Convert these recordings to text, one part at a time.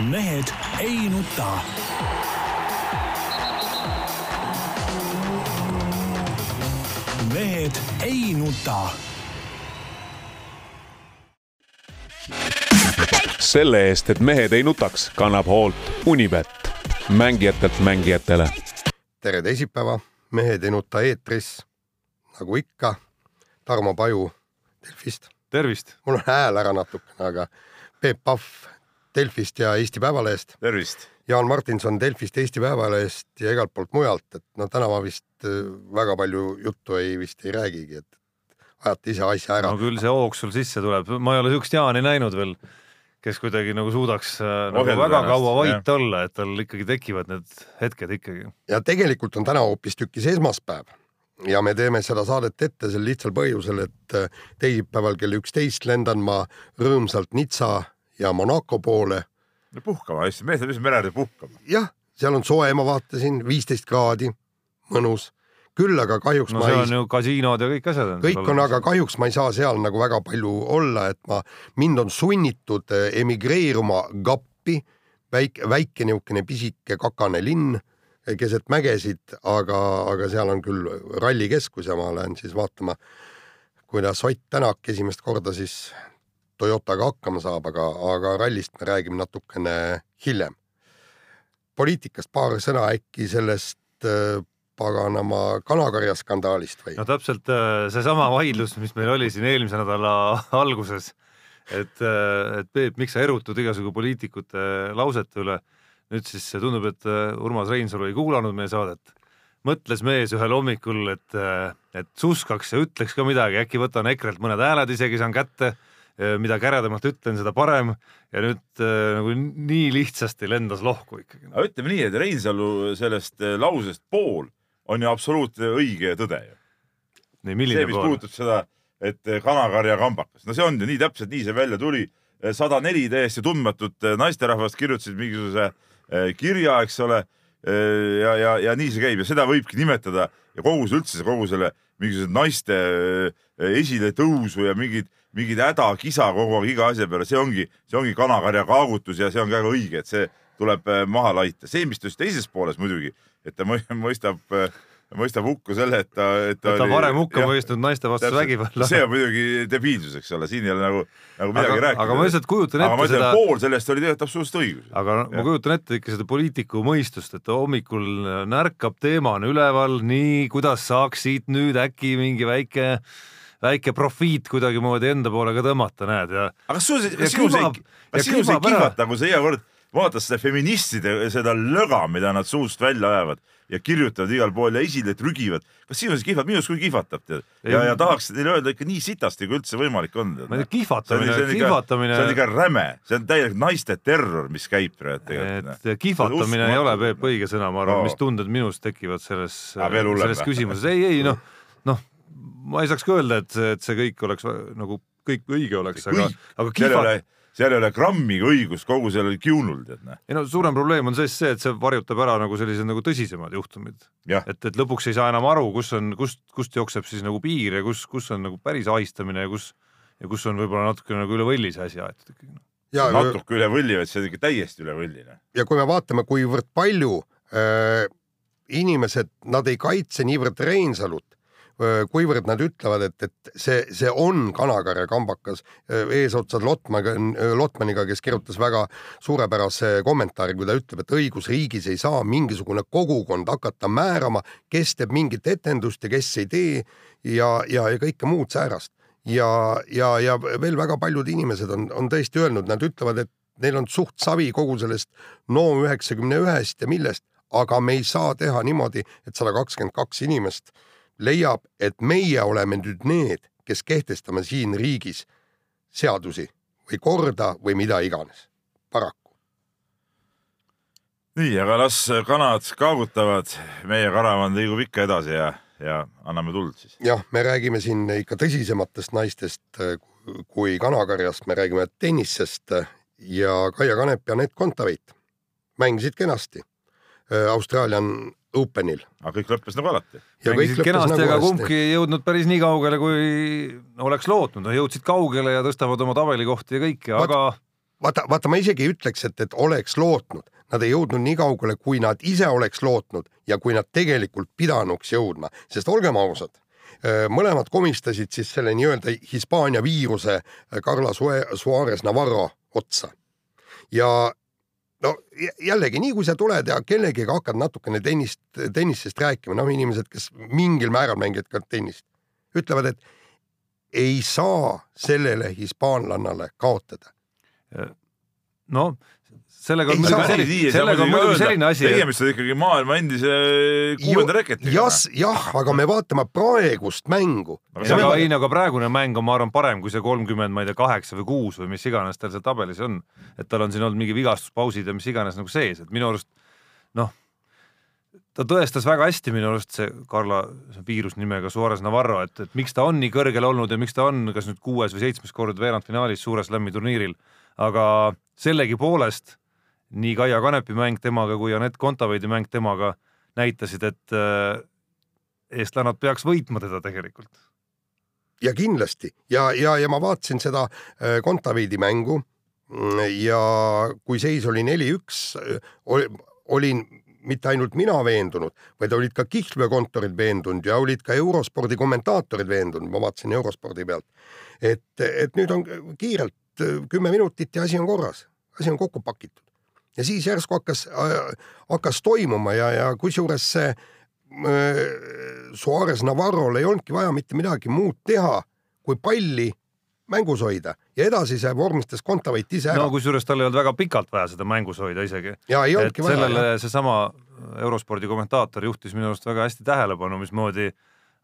mehed ei nuta. mehed ei nuta. selle eest, et mehed ei nutaks, kannab hoolt Unibet, mängijatelt mängijatele. tere teisipäeva, Mehed ei nuta eetris nagu ikka. Tarmo Paju Delfist. tervist. mul on hääl ära natukene, aga Peep Pahv Delfist ja Eesti Päevalehest. tervist. Jaan Martinson Delfist, Eesti Päevalehest ja igalt poolt mujalt, et no täna ma vist äh, väga palju juttu ei vist ei räägigi, et ajate ise asja ära no küll see hoog sul sisse tuleb, ma ei ole siukest Jaani näinud veel, kes kuidagi nagu suudaks äh, nagu Ohjeldada väga ennast, kaua vait jah. olla, et tal ikkagi tekivad need hetked ikkagi. ja tegelikult on täna hoopistükkis esmaspäev ja me teeme seda saadet ette sel lihtsal põhjusel, et äh, teisipäeval kell üksteist lendan ma rõõmsalt Nitsa ja Monaco poole. no puhkama, lihtsalt mehed on lihtsalt mere ääres puhkama. jah, seal on soe, ma vaatasin, viisteist kraadi, mõnus. küll aga kahjuks no ma ei on ju kasiinod ja kõik asjad. kõik on, aga kahjuks ma ei saa seal nagu väga palju olla, et ma, mind on sunnitud eh, emigreeruma Gappi, väike, väike niisugune pisike kakane linn eh, keset mägesid, aga, aga seal on küll rallikeskus ja ma lähen siis vaatama, kuidas Ott Tänak esimest korda siis Toyotaga hakkama saab, aga, aga rallist me räägime natukene hiljem. poliitikast paar sõna äkki sellest äh, paganama kanakarjaskandaalist või? no täpselt äh, seesama vaidlus, mis meil oli siin eelmise nädala alguses, et, äh, et Peep, miks sa erutud igasugu poliitikute lausete üle. nüüd siis tundub, et äh, Urmas Reinsalu ei kuulanud meie saadet. mõtles mees ühel hommikul, et, et suskaks ja ütleks ka midagi, äkki võtan EKRE-lt mõned hääled isegi saan kätte mida käredamalt ütlen, seda parem ja nüüd äh, nagu nii lihtsasti lendas lohku ikkagi. aga ütleme nii, et Reinsalu sellest äh, lausest pool on ju absoluutne õige tõde ju. see, mis puudutab seda, et äh, kanakarja kambakas, no see on ju nii täpselt nii see välja tuli. sada neli täiesti tundmatut naisterahvast kirjutasid mingisuguse kirja, eks ole. ja, ja, ja nii see käib ja seda võibki nimetada ja kogu see üldse kogu selle mingisugused naiste esiletõusu ja mingid mingid häda-kisa kogu aeg iga asja peale, see ongi, see ongi kanakarja kaagutus ja see on väga õige, et see tuleb äh, maha laita. see, mis ta just teises pooles muidugi, et ta mõistab, mõistab hukku selle, et ta, et ta, ta oli, varem hukka mõistnud naiste vastu vägivalla. see on muidugi debiilsus, eks ole, siin ei ole nagu, nagu midagi aga, rääkida. aga ma lihtsalt kujutan ette seda. pool sellest oli tegelikult absoluutselt õigus. aga no, ma kujutan ette ikka seda poliitiku mõistust, et hommikul närkab teema on üleval, nii kuidas saaks siit nüüd äkki mingi väike väike profiit kuidagimoodi enda poole ka tõmmata, näed ja. aga kas sul see, kas sinus ei, kas sinus ei kihvata, kui sa iga kord vaatad seda feministide, seda löga, mida nad suust välja ajavad ja kirjutavad igal pool ja esile trügivad, kas sinus ei kihvata, minus küll kihvatab tead ja, ja tahaks neile öelda ikka nii sitasti, kui üldse võimalik on. ma ei tea, kihvatamine, kihvatamine. see on ikka räme, see on täielik naiste terror, mis käib praegu tegelikult. et kihvatamine ei ole, Peep, õige sõna, ma arvan no., mis tunded minus tekivad selles, selles küsimuses, ei, ei noh, noh ma ei saaks ka öelda, et see, et see kõik oleks nagu kõik õige oleks, aga, aga kihva... seal ei ole, grammigi õigust kogu sellel kiunul, tead näe. ei no suurem probleem on siis see, et see varjutab ära nagu sellised nagu tõsisemad juhtumid. et, et lõpuks ei saa enam aru, kus on, kust, kust jookseb siis nagu piir ja kus, kus on nagu päris ahistamine ja kus ja kus on võib-olla natukene nagu üle võlli see asi aetud ikkagi. noh. Ja, natuke üle võlli, vaid see on ikka täiesti üle võlli. ja kui me vaatame, kuivõrd palju äh, inimesed, nad ei kaitse niivõrd Reinsalut, kuivõrd nad ütlevad, et, et see, see on kanakarja kambakas eesotsas Lotmaniga, Lotmaniga, kes kirjutas väga suurepärase kommentaari, kui ta ütleb, et õigusriigis ei saa mingisugune kogukond hakata määrama, kes teeb mingit etendust ja kes ei tee ja, ja, ja kõike muud säärast. ja, ja, ja veel väga paljud inimesed on, on tõesti öelnud, nad ütlevad, et neil on suht savi kogu sellest NOM üheksakümne ühest ja millest, aga me ei saa teha niimoodi, et sada kakskümmend kaks inimest leiab, et meie oleme nüüd need, kes kehtestame siin riigis seadusi või korda või mida iganes, paraku. nii, aga las kanad kaagutavad, meie karavan liigub ikka edasi ja, ja anname tuld siis. jah, me räägime siin ikka tõsisematest naistest kui kanakarjast, me räägime tennisest ja Kaia Kanep ja Anett Kontaveit mängisid kenasti Austraalian Openil. aga kõik lõppes nagu alati. mängisid kenasti nagu, aga kumbki ei jõudnud päris nii kaugele, kui oleks lootnud, no jõudsid kaugele ja tõstavad oma tabelikohti ja kõike, aga vaata, vaata, ma isegi ei ütleks, et, et oleks lootnud, nad ei jõudnud nii kaugele, kui nad ise oleks lootnud ja kui nad tegelikult pidanuks jõudma, sest olgem ausad, mõlemad komistasid siis selle nii-öelda Hispaania viiruse äh, Carla Suarez Navarro otsa. ja no jä- jällegi, nii kui sa tuled ja kellegiga hakkad natukene tennist, tennisest rääkima, noh, inimesed, kes mingil määral mängivad ka tennist, ütlevad, et ei saa sellele hispaanlannale kaotada. noh, sellega on muidugi selline, sellega on muidugi selline asi, tegemist on ikkagi maailma endise kuuenda reketiga. jas, jah, aga me vaatame praegust mängu. Aga ei, aga praegune mäng on, ma arvan, parem kui see kolmkümmend, ma ei tea, kaheksa või kuus või mis iganes tal seal tabelis on. et tal on siin olnud mingi vigastuspausid ja mis iganes nagu sees, et minu arust noh, ta tõestas väga hästi minu arust see Carla see viirus nimega Suarez Navarro, et, et miks ta on nii kõrgel olnud ja miks ta on kas nüüd kuues või seitsmes kord veerandfinaalis Suure Slami turniiril, aga sellegipoolest nii Kaia Kanepi mäng temaga kui Anett Kontaveidi mäng temaga näitasid, et äh, eestlannad peaks võitma teda tegelikult. Ja kindlasti. Ja, ja, ja ma vaatasin seda äh, Kontaveidi mängu mm, ja kui seis oli neli-üks, olin mitte ainult mina veendunud, vaid olid ka kihlveokontorid veendunud ja olid ka eurospordi kommentaatorid veendunud, ma vaatasin eurospordi pealt, et, et nüüd on kiirelt äh, kümme minutit ja asi on korras, asi on kokku pakitud. Ja siis järsku hakkas äh,, hakkas toimuma ja, ja kusjuures see äh, Suarez Navarrol ei olnudki vaja mitte midagi muud teha, kui palli mängus hoida. Ja edasi see vormistas Kontaveit ise ära. No kusjuures tal ei olnud väga pikalt vaja seda mängus hoida isegi. et sellele seesama eurospordi kommentaator juhtis minu arust väga hästi tähelepanu, mismoodi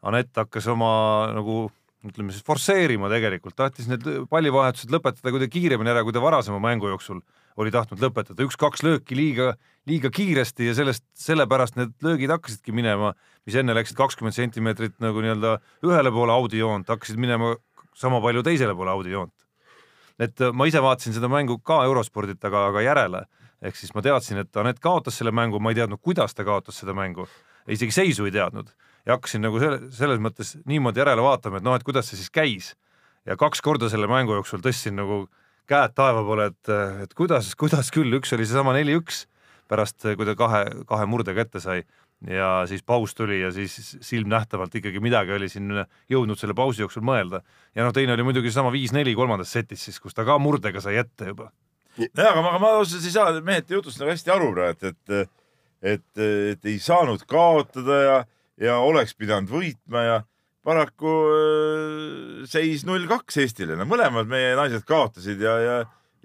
Anett hakkas oma nagu ütleme siis forsseerima tegelikult, tahtis need pallivahetused lõpetada kuidagi kiiremini ära, kui ta varasema mängu jooksul oli tahtnud lõpetada, üks-kaks lööki liiga, liiga kiiresti ja sellest, sellepärast need löögid hakkasidki minema, mis enne läksid kakskümmend sentimeetrit nagu nii-öelda ühele poole audijoont, hakkasid minema sama palju teisele poole audijoont. et äh, ma ise vaatasin seda mängu ka eurospordilt, aga, aga järele ehk siis ma teadsin, et Anett kaotas selle mängu, ma ei teadnud, kuidas ta kaotas seda mängu, isegi seisu ei teadnud ja hakkasin nagu selle, selles mõttes niimoodi järele vaatama, et noh, et kuidas see siis käis. ja kaks korda selle mängu jooksul tõstsin nagu käed taeva poole, et, et kuidas, kuidas küll, üks oli seesama neli-üks pärast, kui ta kahe, kahe murde kätte sai ja siis paus tuli ja siis silmnähtavalt ikkagi midagi oli siin jõudnud selle pausi jooksul mõelda. ja noh, teine oli muidugi seesama viis-neli kolmandas setis siis, kus ta ka murdega sai ette juba. nojah, aga ma, ma ausalt ei saa mehete jutust nagu hästi aru praegu, et, et, et, et ei saanud kaotada ja, ja oleks pidanud võitma ja paraku äh, seis null kaks Eestile, no mõlemad meie naised kaotasid ja, ja,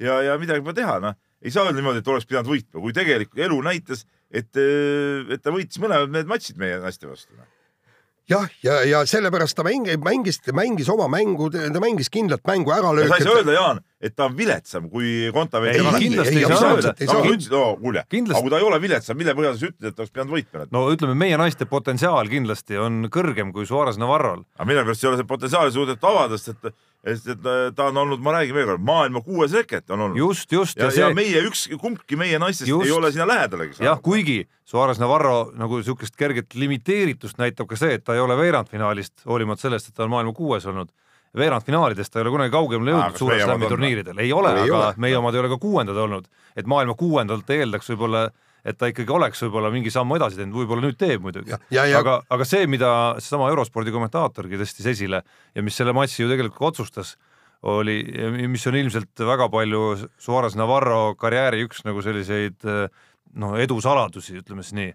ja, ja midagi pole teha, noh. ei saa öelda niimoodi, et oleks pidanud võitma, kui tegelikult elu näitas, et, et ta võitis mõlemad need matšid meie naiste vastu. noh. jah, ja, ja sellepärast ta mängis, mängis, mängis oma mängu, ta mängis kindlat mängu ära sa ei saa lööki. öelda, Jaan, et ta on viletsam kui Kontaveit Ei, ja kindlasti ei ei saa öelda. no,. ütlesid, no kuule, aga kui ta ei ole viletsam, mille põhjal sa ütled, et oleks pidanud võitma? no ütleme, meie naiste potentsiaal kindlasti on kõrgem kui Suarez Navarrol. aga mille pärast ei ole see potentsiaali suudetud avada, sest et, sest et ta on olnud, ma räägin veel kord, maailma kuues reket on olnud. just, just ja, ja, ja see meie üks, kumbki meie naistest Just. ei ole sinna lähedalegi jah, kuigi Suarez Navarro nagu niisugust kerget limiteeritust näitab ka see, et ta ei ole veerandfinaalist, hoolimata sellest, et ta on maailma kuues olnud, veerandfinaalidest ta ei ole kunagi kaugemale jõudnud Suure Slami turniiridel, ei ole, aga ole. meie omad ei ole ka kuuendad olnud, et maailma kuuendalt eeldaks võib-olla, et ta ikkagi oleks võib-olla mingi sammu edasi teinud, võib-olla nüüd teeb muidugi aga, aga see, mida seesama eurospordi kommentaatorgi tõstis esile ja mis selle matši ju tegelikult otsustas, oli, mis on ilmselt väga palju Suarez Navarro karjääri üks nagu selliseid noh, edusaladusi, ütleme siis nii,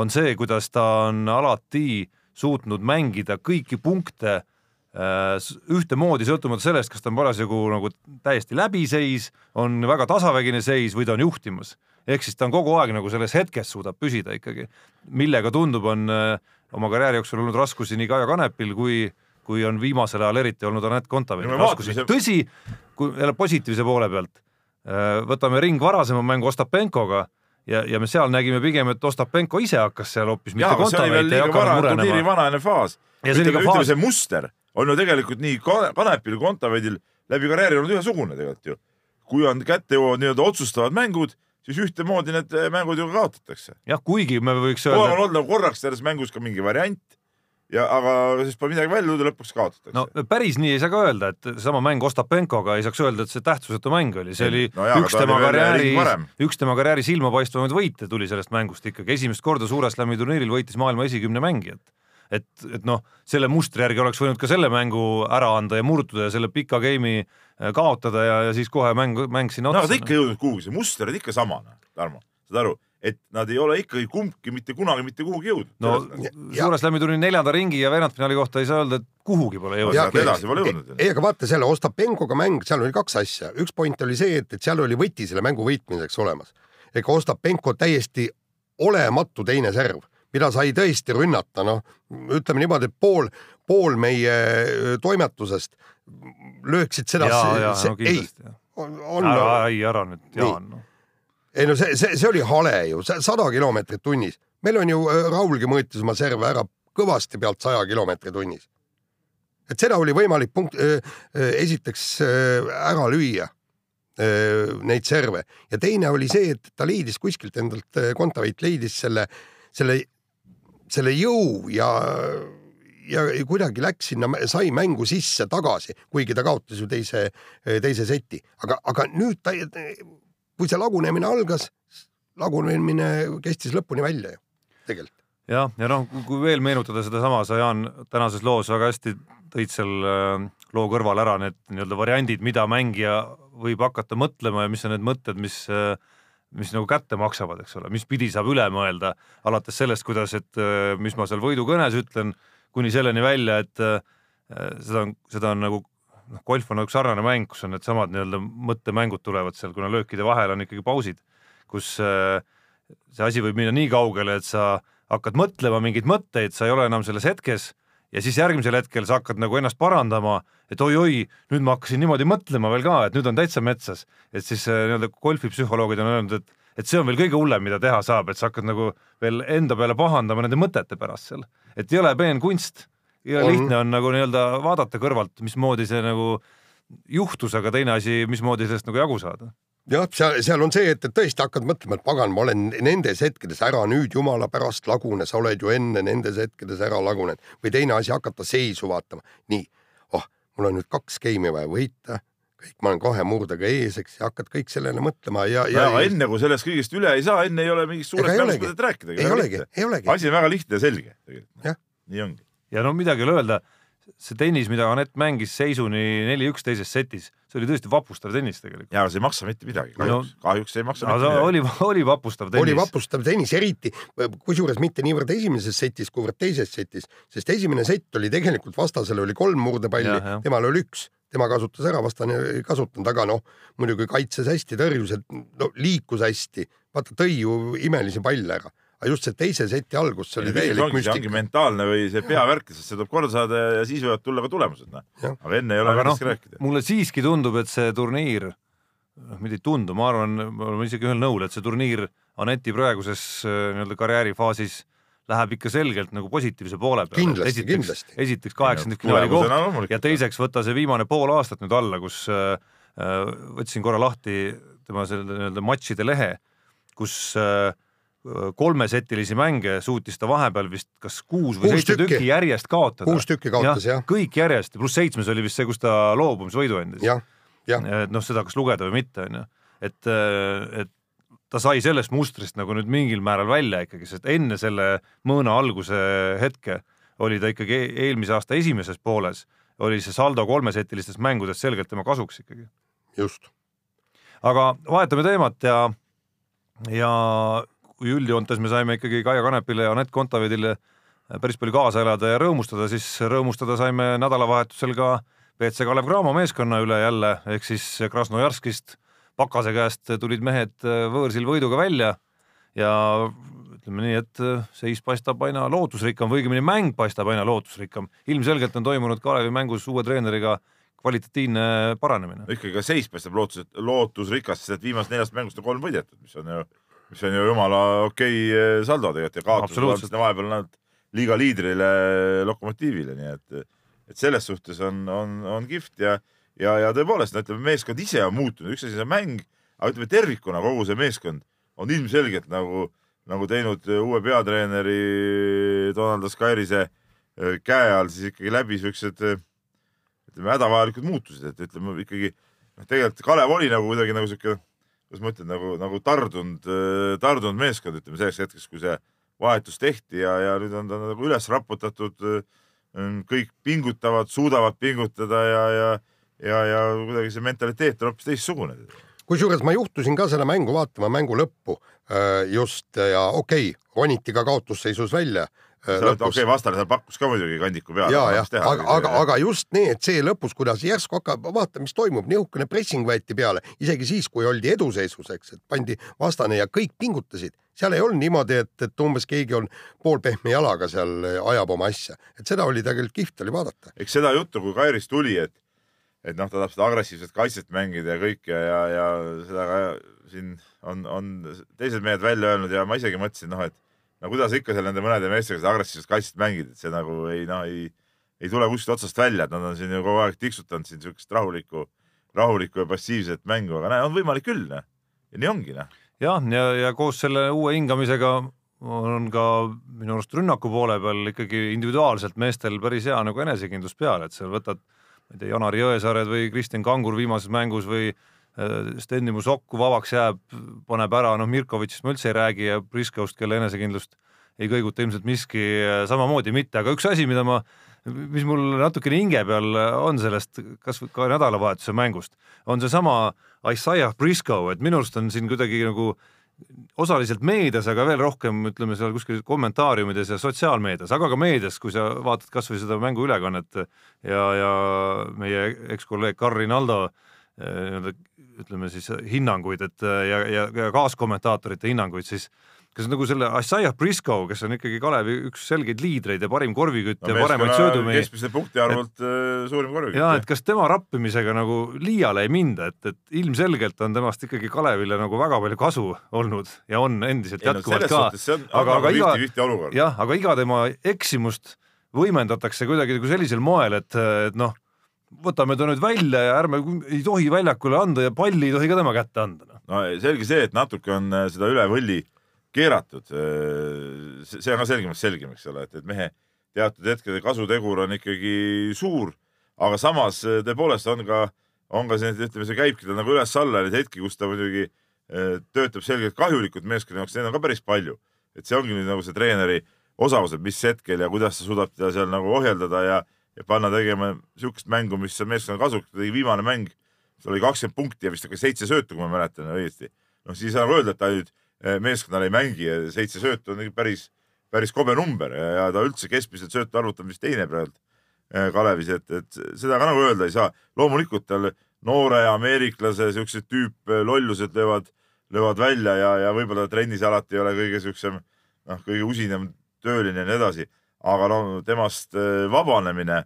on see, kuidas ta on alati suutnud mängida kõiki punkte äh, ühtemoodi, sõltumata sellest, kas ta on parasjagu nagu täiesti läbiseis, on väga tasavägine seis või ta on juhtimas. Ehk siis ta on kogu aeg nagu selles hetkes suudab püsida ikkagi, millega tundub, on äh, oma karjääri jooksul olnud raskusi nii Kaia Kanepil kui, kui on viimasel ajal eriti olnud Anett me raskusi tõsi, kui jälle positiivse poole pealt, võtame ring varasema mängu Ostapenkoga ja, ja me seal nägime pigem, et Ostapenko ise hakkas seal hoopis, mitte Kontaveit ei hakanud turniiri murenema. faas. Ja see oli ütleme, faas- ütleme see muster on ju tegelikult nii Ka- Kanepil kui Kontaveidil läbi karjääri olnud ühesugune tegelikult ju. kui on kätte jõuavad nii-öelda otsustavad mängud, siis ühtemoodi need mängud ju kaotatakse. jah, kuigi me võiks öelda on, olnud nagu korraks selles mängus ka mingi variant ja aga siis pole midagi välja tulnud ja lõpuks kaotatakse no päris nii ei saa ka öelda, et sama mäng Ostapenkoga ei saaks öelda, et see tähtsusetu mäng oli, see oli No jaa, üks tema karjääri üks tema karjääri silmapaistvamaid võite tuli sellest mängust ikkagi, esimest korda Suure Slami turniiril võitis maailma esikümne mängijat. et, et noh, selle mustri järgi oleks võinud ka selle mängu ära anda ja murduda ja selle pika game'i kaotada ja, ja siis kohe mäng, mäng sinna no aga otsa ta ikka ei jõudnud kuhugi, see muster on ikka sama, Tarmo, saad aru, et nad ei ole ikkagi kumbki mitte kunagi mitte kuhugi jõudnud. no Ja- Suure Slami turniiri neljanda ringi ja veerandfinaali kohta ei saa öelda, et kuhugi pole jõudnud edasi pole jõudnud ei, aga vaata selle Ostapenkoga mäng, seal oli kaks asja, üks point oli see, et, et seal oli võti selle mängu võitmiseks olemas. ega Ostapenko täiesti olematu teine serv, mida sai tõesti rünnata, noh, ütleme niimoodi, et pool, pool meie öö, toimetusest lööksid seda, no ei, kindlasti. on, on ära, ei ära nüüd. Jaan no.. ei no see, see, see oli hale ju, sada kilomeetrit tunnis. meil on ju, Raulgi mõõtis oma serve ära kõvasti pealt saja kilomeetri tunnis. et seda oli võimalik punkt, esiteks öö, ära lüüa, neid serve ja teine oli see, et ta leidis kuskilt endalt, Kontaveit leidis selle, selle, selle jõu ja ja kuidagi läks sinna, sai mängu sisse tagasi, kuigi ta kaotas ju teise, teise seti, aga, aga nüüd ta, kui see lagunemine algas, lagunemine kestis lõpuni välja ju tegelikult. jah, ja noh, kui veel meenutada sedasama, sa Jaan tänases loos väga hästi tõid seal äh, loo kõrval ära need nii-öelda variandid, mida mängija võib hakata mõtlema ja mis on need mõtted, mis äh, mis nagu kätte maksavad, eks ole, mis pidi saab üle mõelda, alates sellest, kuidas, et äh, mis ma seal võidukõnes ütlen, kuni selleni välja, et äh, seda on, seda on nagu noh, golf on nagu sarnane mäng, kus on needsamad nii-öelda mõttemängud tulevad seal, kuna löökide vahel on ikkagi pausid, kus äh, see asi võib minna nii kaugele, et sa hakkad mõtlema mingeid mõtteid, sa ei ole enam selles hetkes ja siis järgmisel hetkel sa hakkad nagu ennast parandama, et oi-oi, nüüd ma hakkasin niimoodi mõtlema veel ka, et nüüd on täitsa metsas, et siis äh, nii-öelda golfipsühholoogid on öelnud, et et see on veel kõige hullem, mida teha saab, et sa hakkad nagu veel enda peale pahandama nende mõtete pärast seal, et jõle peen kunst ja On. lihtne on nagu nii-öelda vaadata kõrvalt, mismoodi see nagu juhtus, aga teine asi, mismoodi sellest nagu jagu saada jah, seal, seal on see, et, et tõesti hakkad mõtlema, et pagan, ma olen nendes hetkedes ära nüüd jumala pärast lagune, sa oled ju enne nendes hetkedes ära lagunenud või teine asi, hakata seisu vaatama. nii, oh, mul on nüüd kaks geimi vaja võita, kõik, ma olen kahe murdega ees, eks, ja hakkad kõik sellele mõtlema ja, ja ja, aga enne kui sellest kõigest üle ei saa, enne ei ole mingist Ega suurest mõtet rääkida. ei olegi, ei olegi. asi on väga lihtne ja selge tegelikult Jah.. nii ongi. ja no midagi ei ole öelda, see tennis, mida Anett mängis seisuni neli-üks teises setis, see oli tõesti vapustav tennis tegelikult. ja see ei maksa mitte midagi, kahjuks, kahjuks ei maksa aga mitte midagi. oli, oli vapustav tennis. oli vapustav tennis, eriti kusjuures mitte niivõrd esimeses setis, kuivõrd teises setis, sest esimene sett oli tegelikult vastasel oli kolm murdepalli temal oli üks, tema kasutas ära, vastane ei kasutanud, aga noh, muidugi kaitses hästi, tõrjus, et no liikus hästi, vaata tõi ju imelisi palle ära, aga just see teise seti algus, see oli täielik see ongi müstika. mentaalne või see peavärk, sest see tuleb korda saada ja siis võivad tulla ka tulemused, noh. Aga enne ei ole noh raske rääkida., mulle siiski tundub, et see turniir, noh mitte ei tundu, ma arvan, me oleme isegi ühel nõul, et see turniir Aneti praeguses äh, nii-öelda karjäärifaasis läheb ikka selgelt nagu positiivse poole peale. Kindlasti, esiteks kindlasti., esiteks kaheksakümnendfinaali koht tulemusena loomulikult. ja teiseks võtta see viimane pool aastat nüüd alla, kus äh, äh, võtsin korra lahti tema selle nii-öelda matšide lehe, kus äh, kolmesetilisi mänge suutis ta vahepeal vist kas kuus või seitse tükki. tükki. järjest kaotada. kuus tükki kaotas jah, kõik järjest, pluss seitsmes oli vist see, kus ta loobumisvõidu andis. jah, jah, et noh, seda kas lugeda või mitte, onju. et, et ta sai sellest mustrist nagu nüüd mingil määral välja ikkagi, sest enne selle mõõna alguse hetke oli ta ikkagi e- eelmise aasta esimeses pooles, oli see saldo kolmesetilistes mängudes selgelt tema kasuks ikkagi. just. aga vahetame teemat ja, ja kui üldjoontes me saime ikkagi Kaia Kanepile ja Anett Kontaveidile päris palju kaasa elada ja rõõmustada, siis rõõmustada saime nädalavahetusel ka BC Kalev Cramo meeskonna üle jälle, ehk siis Krasnojarskist Pakase käest tulid mehed võõrsil võiduga välja ja ütleme nii, et seis paistab aina lootusrikkam või õigemini mäng paistab aina lootusrikkam. ilmselgelt on toimunud Kalevi mängus uue treeneriga kvalitatiivne paranemine. ikkagi ka seis paistab lootus, lootusrikas, sest et viimasest neljast mängust on kolm võidetud, mis on ju, mis on ju jumala okei okay saldo tegelikult ja Absoluutselt. tulevad vahepeal nad liiga liidrile Lokomotiivile, nii et, et selles suhtes on, on, on kihvt ja, ja, ja tõepoolest, no ütleme, meeskond ise on muutunud, üks asi on mäng, aga ütleme tervikuna kogu see meeskond on ilmselgelt nagu, nagu teinud uue peatreeneri Donald Askairise äh, käe all siis ikkagi läbi siuksed äh, ütleme hädavajalikud muutused, et ütleme ikkagi noh, tegelikult Kalev oli nagu kuidagi nagu sihuke, kuidas ma ütlen, nagu, nagu tardunud, tardunud meeskond, ütleme selleks hetkeks, kui see vahetus tehti ja, ja nüüd on ta nagu üles raputatud. kõik pingutavad, suudavad pingutada ja, ja, ja, ja kuidagi see mentaliteet on hoopis teistsugune kusjuures ma juhtusin ka seda mängu vaatama, mängu lõppu just ja okei okay,, roniti ka kaotusseisus välja Äh, okei okay,, vastane seal pakkus ka muidugi kandiku peale. ja, jah, aga, aga, aga just need, see lõpus, kuidas järsku hakkab, vaata, mis toimub, nihukene pressing võeti peale, isegi siis, kui oldi eduseisus, eks, et pandi vastane ja kõik pingutasid. seal ei olnud niimoodi, et, et umbes keegi on poolpehme jalaga seal ajab oma asja, et seda oli tegelikult kihvt oli vaadata. eks seda juttu, kui Kairis tuli, et, et noh, ta tahab seda agressiivset kaitset mängida ja kõike ja, ja seda ka siin on, on teised mehed välja öelnud ja ma isegi mõtlesin, noh, et no kuidas ikka seal nende mõnede meestega seda agressiivset kaitset mängida, et see nagu ei noh, ei, ei tule kuskilt otsast välja, et nad on siin ju kogu aeg tiksutanud siin siukest rahulikku, rahulikku ja passiivset mängu, aga näe, on võimalik küll, noh. ja nii ongi, noh. jah, ja, ja, ja koos selle uue hingamisega on ka minu arust rünnaku poole peal ikkagi individuaalselt meestel päris hea nagu enesekindlus peal, et seal võtad, ma ei tea, Janar Jõesaared või Kristjan Kangur viimases mängus või Äh, Stendimu sokku vabaks jääb, paneb ära, noh Mirkovitšist ma üldse ei räägi ja Priskost, kelle enesekindlust ei kõiguta ilmselt miski äh, samamoodi mitte, aga üks asi, mida ma, mis mul natukene hinge peal on sellest, kas ka nädalavahetuse mängust, on seesama Isaiah Briscoe, et minu arust on siin kuidagi nagu osaliselt meedias, aga veel rohkem ütleme seal kuskil kommentaariumides ja sotsiaalmeedias, aga ka meedias, kui sa vaatad kasvõi seda mänguülekannet ja, ja meie ekskolleeg Carri Naldo äh, nii-öelda ütleme siis hinnanguid, et ja, ja, ja kaaskommentaatorite hinnanguid, siis kas nagu selle Isaiah Briscoe, kes on ikkagi Kalevi üks selgeid liidreid ja parim korvikütt no, ja paremaid söödumehi. keskmise punkti arvult äh, suurim korvikütt. ja et kas tema rappimisega nagu liiale ei minda, et, et ilmselgelt on temast ikkagi Kalevile nagu väga palju kasu olnud ja on endiselt ei, jätkuvalt no, ka. aga, aga iga, jah, aga iga tema eksimust võimendatakse kuidagi nagu sellisel moel, et, et noh võtame ta nüüd välja ja ärme, ei tohi väljakule anda ja palli ei tohi ka tema kätte anda. Noh. no selge see, et natuke on äh, seda üle võlli keeratud. Äh, see on ka selgemaks selgem, eks ole, et, et mehe teatud hetkedel kasutegur on ikkagi suur, aga samas äh, tõepoolest on ka, on ka see, ütleme, see käibki tal nagu üles-alla neid hetki, kus ta muidugi töötab selgelt kahjulikult meeskonna jaoks, neid on ka päris palju. et see ongi nüüd nagu see treeneri osavus, et mis hetkel ja kuidas ta suudab teda seal nagu ohjeldada ja ja panna tegema niisugust mängu, mis on meeskonna kasuks, tegi viimane mäng, seal oli kakskümmend punkti ja vist ka seitse söötu, kui ma mäletan õieti. noh, siis ei saa öelda, et ta nüüd eh, meeskonnale ei mängi ja seitse söötu on päris, päris kobe number ja, ja ta üldse keskmiselt söötu arvult on vist teine praegu eh, Kalevis, et, et seda ka nagu öelda ei saa. loomulikult tal noore ameeriklase siukseid tüüpe lollused löövad, löövad välja ja, ja võib-olla trennis alati ei ole kõige siuksem, noh, kõige usinam tööline ja nii edasi aga no temast vabanemine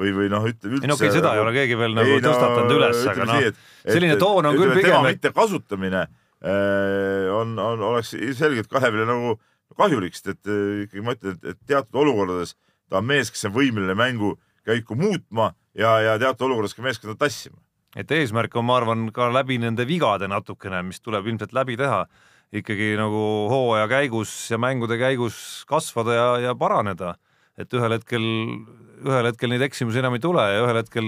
või, või noh, ütle üldse. ei no okei okay,, seda ei ole keegi veel nagu ei, tõstatanud no, üles, aga noh, selline toon on küll pigem. tema mittekasutamine äh, on, on, oleks ilmselgelt Kalevile nagu kahjulik, sest et äh, ikkagi ma ütlen, et teatud olukordades ta on mees, kes on võimeline mängukäiku muutma ja, ja teatud olukordades ka meeskonda tassima. et eesmärk on, ma arvan, ka läbi nende vigade natukene, mis tuleb ilmselt läbi teha ikkagi nagu hooaja käigus ja mängude käigus kasvada ja, ja paraneda. et ühel hetkel, ühel hetkel neid eksimusi enam ei tule ja ühel hetkel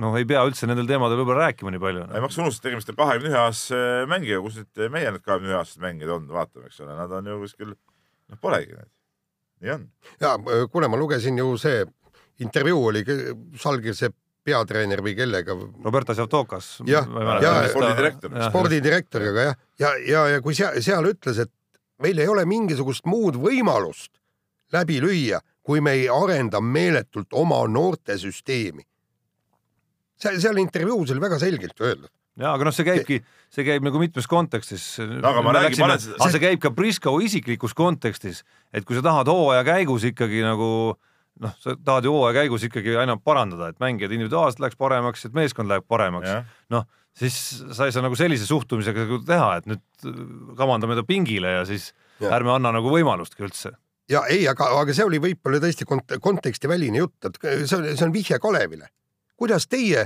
noh, ei pea üldse nendel teemadel võib-olla rääkima nii palju no.. ei maksa unustada, tegemist on kahekümne ühe aastase mängijaga, kus nüüd meie need kahekümne ühe aastased mängijad on, vaatame, eks ole, nad on ju kuskil, noh, polegi need. nii on. ja kuule, ma lugesin ju see intervjuu oli Salgirse peatreener või kellega. Roberto Savtokas. jah, ja spordidirektor. spordidirektoriga jah, ja, ja, ja, ja kui seal, seal ütles, et meil ei ole mingisugust muud võimalust läbi lüüa, kui me ei arenda meeletult oma noortesüsteemi. Seal, seal intervjuus oli väga selgelt öeldud ja aga noh, see käibki, see käib nagu mitmes kontekstis no,. aga ma räägin, ma olen. aga see käib ka Prisko isiklikus kontekstis, et kui sa tahad hooaja käigus ikkagi nagu noh, sa tahad ju hooaja käigus ikkagi aina parandada, et mängijad individuaalselt läheks paremaks, et meeskond läheb paremaks. noh, siis sa ei saa nagu sellise suhtumisega teha, et nüüd kavandame ta pingile ja siis ja. ärme anna nagu võimalustki üldse. ja ei, aga, aga see oli võib-olla tõesti kont kontekstiväline jutt, et see on, see on vihje Kalevile. Kuidas teie,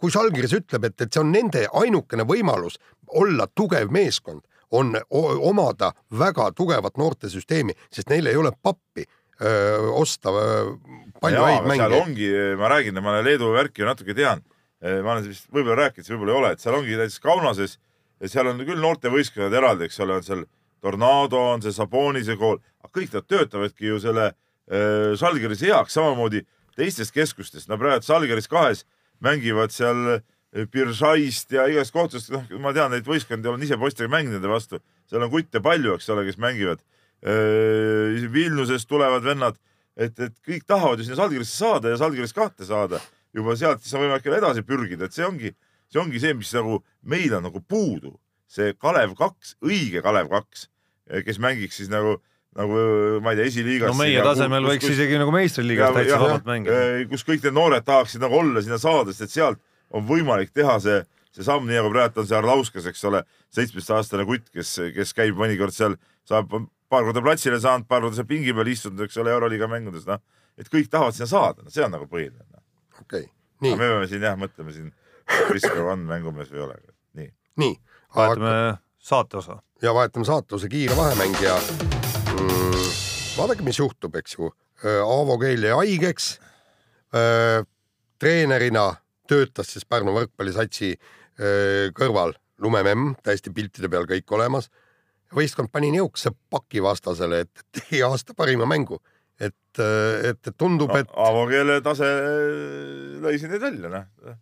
kui Žalgiris ütleb, et, et see on nende ainukene võimalus olla tugev meeskond, on omada väga tugevat noortesüsteemi, sest neil ei ole pappi öö, osta öö, palju häid aga seal mänge. ongi, ma räägin, ma Leedu värki ju natuke tean. ma olen vist võib-olla rääkinud, võib-olla ei ole, et seal ongi näiteks Kaunases, seal on küll noortevõistkonnad eraldi, eks ole, on seal Tornado, on see Sabonise kool, aga kõik nad töötavadki ju selle Žalgiris heaks, samamoodi teistest keskustest, no praegu Žalgiris kahes mängivad seal Biržaist ja igast kohtadest, noh, ma tean neid võistkondi, olen ise poistega mänginud nende vastu, seal on kutte palju, eks ole, kes mängivad. Vilniusest tulevad vennad, et, et kõik tahavad ju sinna Žalgirisse saada ja Žalgiris kahte saada, juba sealt siis on võimalik jälle edasi pürgida, et see ongi, see ongi see, mis nagu meil on nagu puudu, see Kalev kaks, õige Kalev kaks, kes mängiks siis nagu, nagu ma ei tea, esiliigas. no meie tasemel võiks isegi nagu meistriliigas täitsa vabalt mängida. kus kõik need noored tahaksid nagu olla, sinna saada, sest et sealt on võimalik teha see, see samm, nii nagu praegu on see Arlauskas, eks ole, seitsmeteistaastane kutt, kes, kes käib mõnikord seal, saab paar korda platsile saanud, paar korda seal pingi peal istunud, eks ole, Euroliiga mängudes, noh. et kõik tahavad sinna saada, no see on nagu põhiline no.. okei, aga nii, me peame siin jah, mõtleme siin, Prisko on mängumees või ei ole, nii. nii. vahetame saate osa. ja vahetame saatuse kiire vahemäng ja mm, vaadake, mis juhtub, eks ju. Aavo Keel jäi haigeks. treenerina töötas siis Pärnu võrkpallisatsi öö, kõrval lumememm, täiesti piltide peal kõik olemas. võistkond pani niisuguse paki vastasele, et tegi aasta parima mängu. et, et, et tundub, et Aavo keele tase lõi siin neid välja, noh.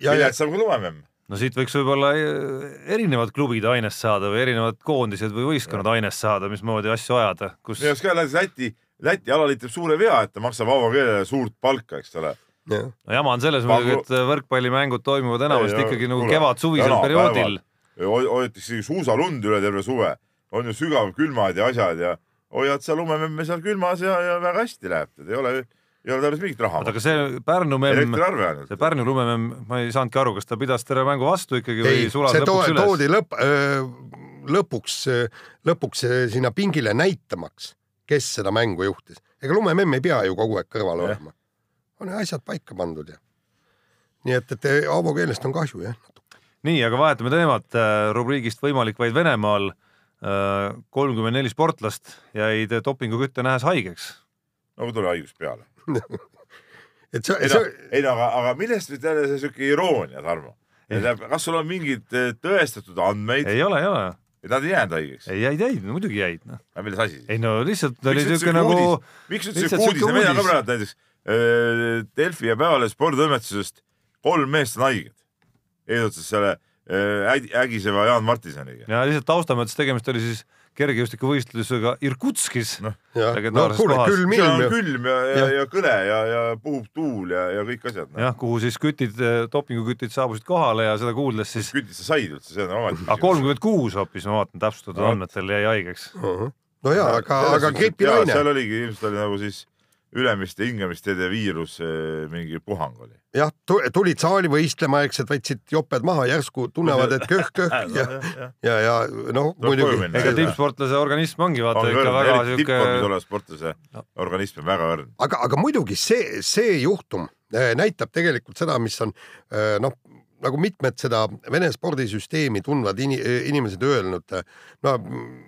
viletsam kui lumememm. No siit võiks võib-olla eh, erinevad klubid ainest saada või erinevad koondised või võistkonnad ainest saada, mismoodi asju ajada, kus minu arust ka Läti, Läti alaliit teeb suure vea, et ta maksab Aavo keelele suurt palka, eks ole. Jah. no jama on selles muidugi, et võrkpallimängud toimuvad enamasti ikkagi nagu kevad-suvisel perioodil. hoitakse isegi suusalund üle terve suve, on ju sügavkülmad ja asjad ja hoiad seal lumememme seal külmas ja, ja väga hästi läheb, ei ole, ei ole tarvis mingit raha oota, aga see Pärnu memm, see. Pärnu lumememm, ma ei saanudki aru, kas ta pidas terve mängu vastu ikkagi või ei, sulas see to lõpuks üles? toodi lõpp, lõpuks, lõpuks sinna pingile näitamaks, kes seda mängu juhtis. ega lumememm ei pea ju kogu aeg kõrval Jah. olema. on asjad paika pandud ja. nii et, et Aavo keelest on kahju jah. nii, aga vahetame teemat, rubriigist võimalik vaid Venemaal. kolmkümmend neli sportlast jäid dopingukütte nähes haigeks. nagu tuli haigus peale. et see, ei no see,, ei no aga, aga millest nüüd jälle see siuke iroonia, Tarmo? kas sul on mingeid eh, tõestatud andmeid, ei ole, ei ole. et nad ei jäänud haigeks? ei jäid, jäid, no muidugi jäid, noh. aga milles asi siis? ei no lihtsalt oli siuke nagu, miks üldse siuke uudis, meil on ka praegu näiteks äh, Delfi ja Päevalehe sporditoimetusest kolm meest on haiged. eesotsas selle äh, Ägi- Ägiseva Jaan Martinsoniga. ja lihtsalt tausta mõttes tegemist oli siis kergejõustikuvõistlusega Irkutskis Noh, no kohas. külm ilm on ju. külm ja, ja, ja kõle ja, ja puhub tuul ja, ja kõik asjad no.. jah, kuhu siis kütid, dopingukütid saabusid kohale ja seda kuuldes siis, kütid sa said üldse, see on ometi aga kolmkümmend kuus hoopis, ma vaatan täpsustatud No. andmetel jäi haigeks. no ja, aga, aga gripilaine, seal oligi ilmselt oli nagu siis ülemiste hingamisteede viirus, mingi puhang oli. jah, tulid saali võistlema, eks, et võtsid joped maha, järsku tunnevad, et köh-köh ja, ja, ja noh, muidugi ega tippsportlase organism ongi vaata on ikka õrn, väga tippvormis siuke, olev sportlase organism on väga õrn. aga, aga muidugi see, see juhtum eh, näitab tegelikult seda, mis on eh, noh, nagu mitmed seda Vene spordisüsteemi tundvad ini, inimesed öelnud. no mm,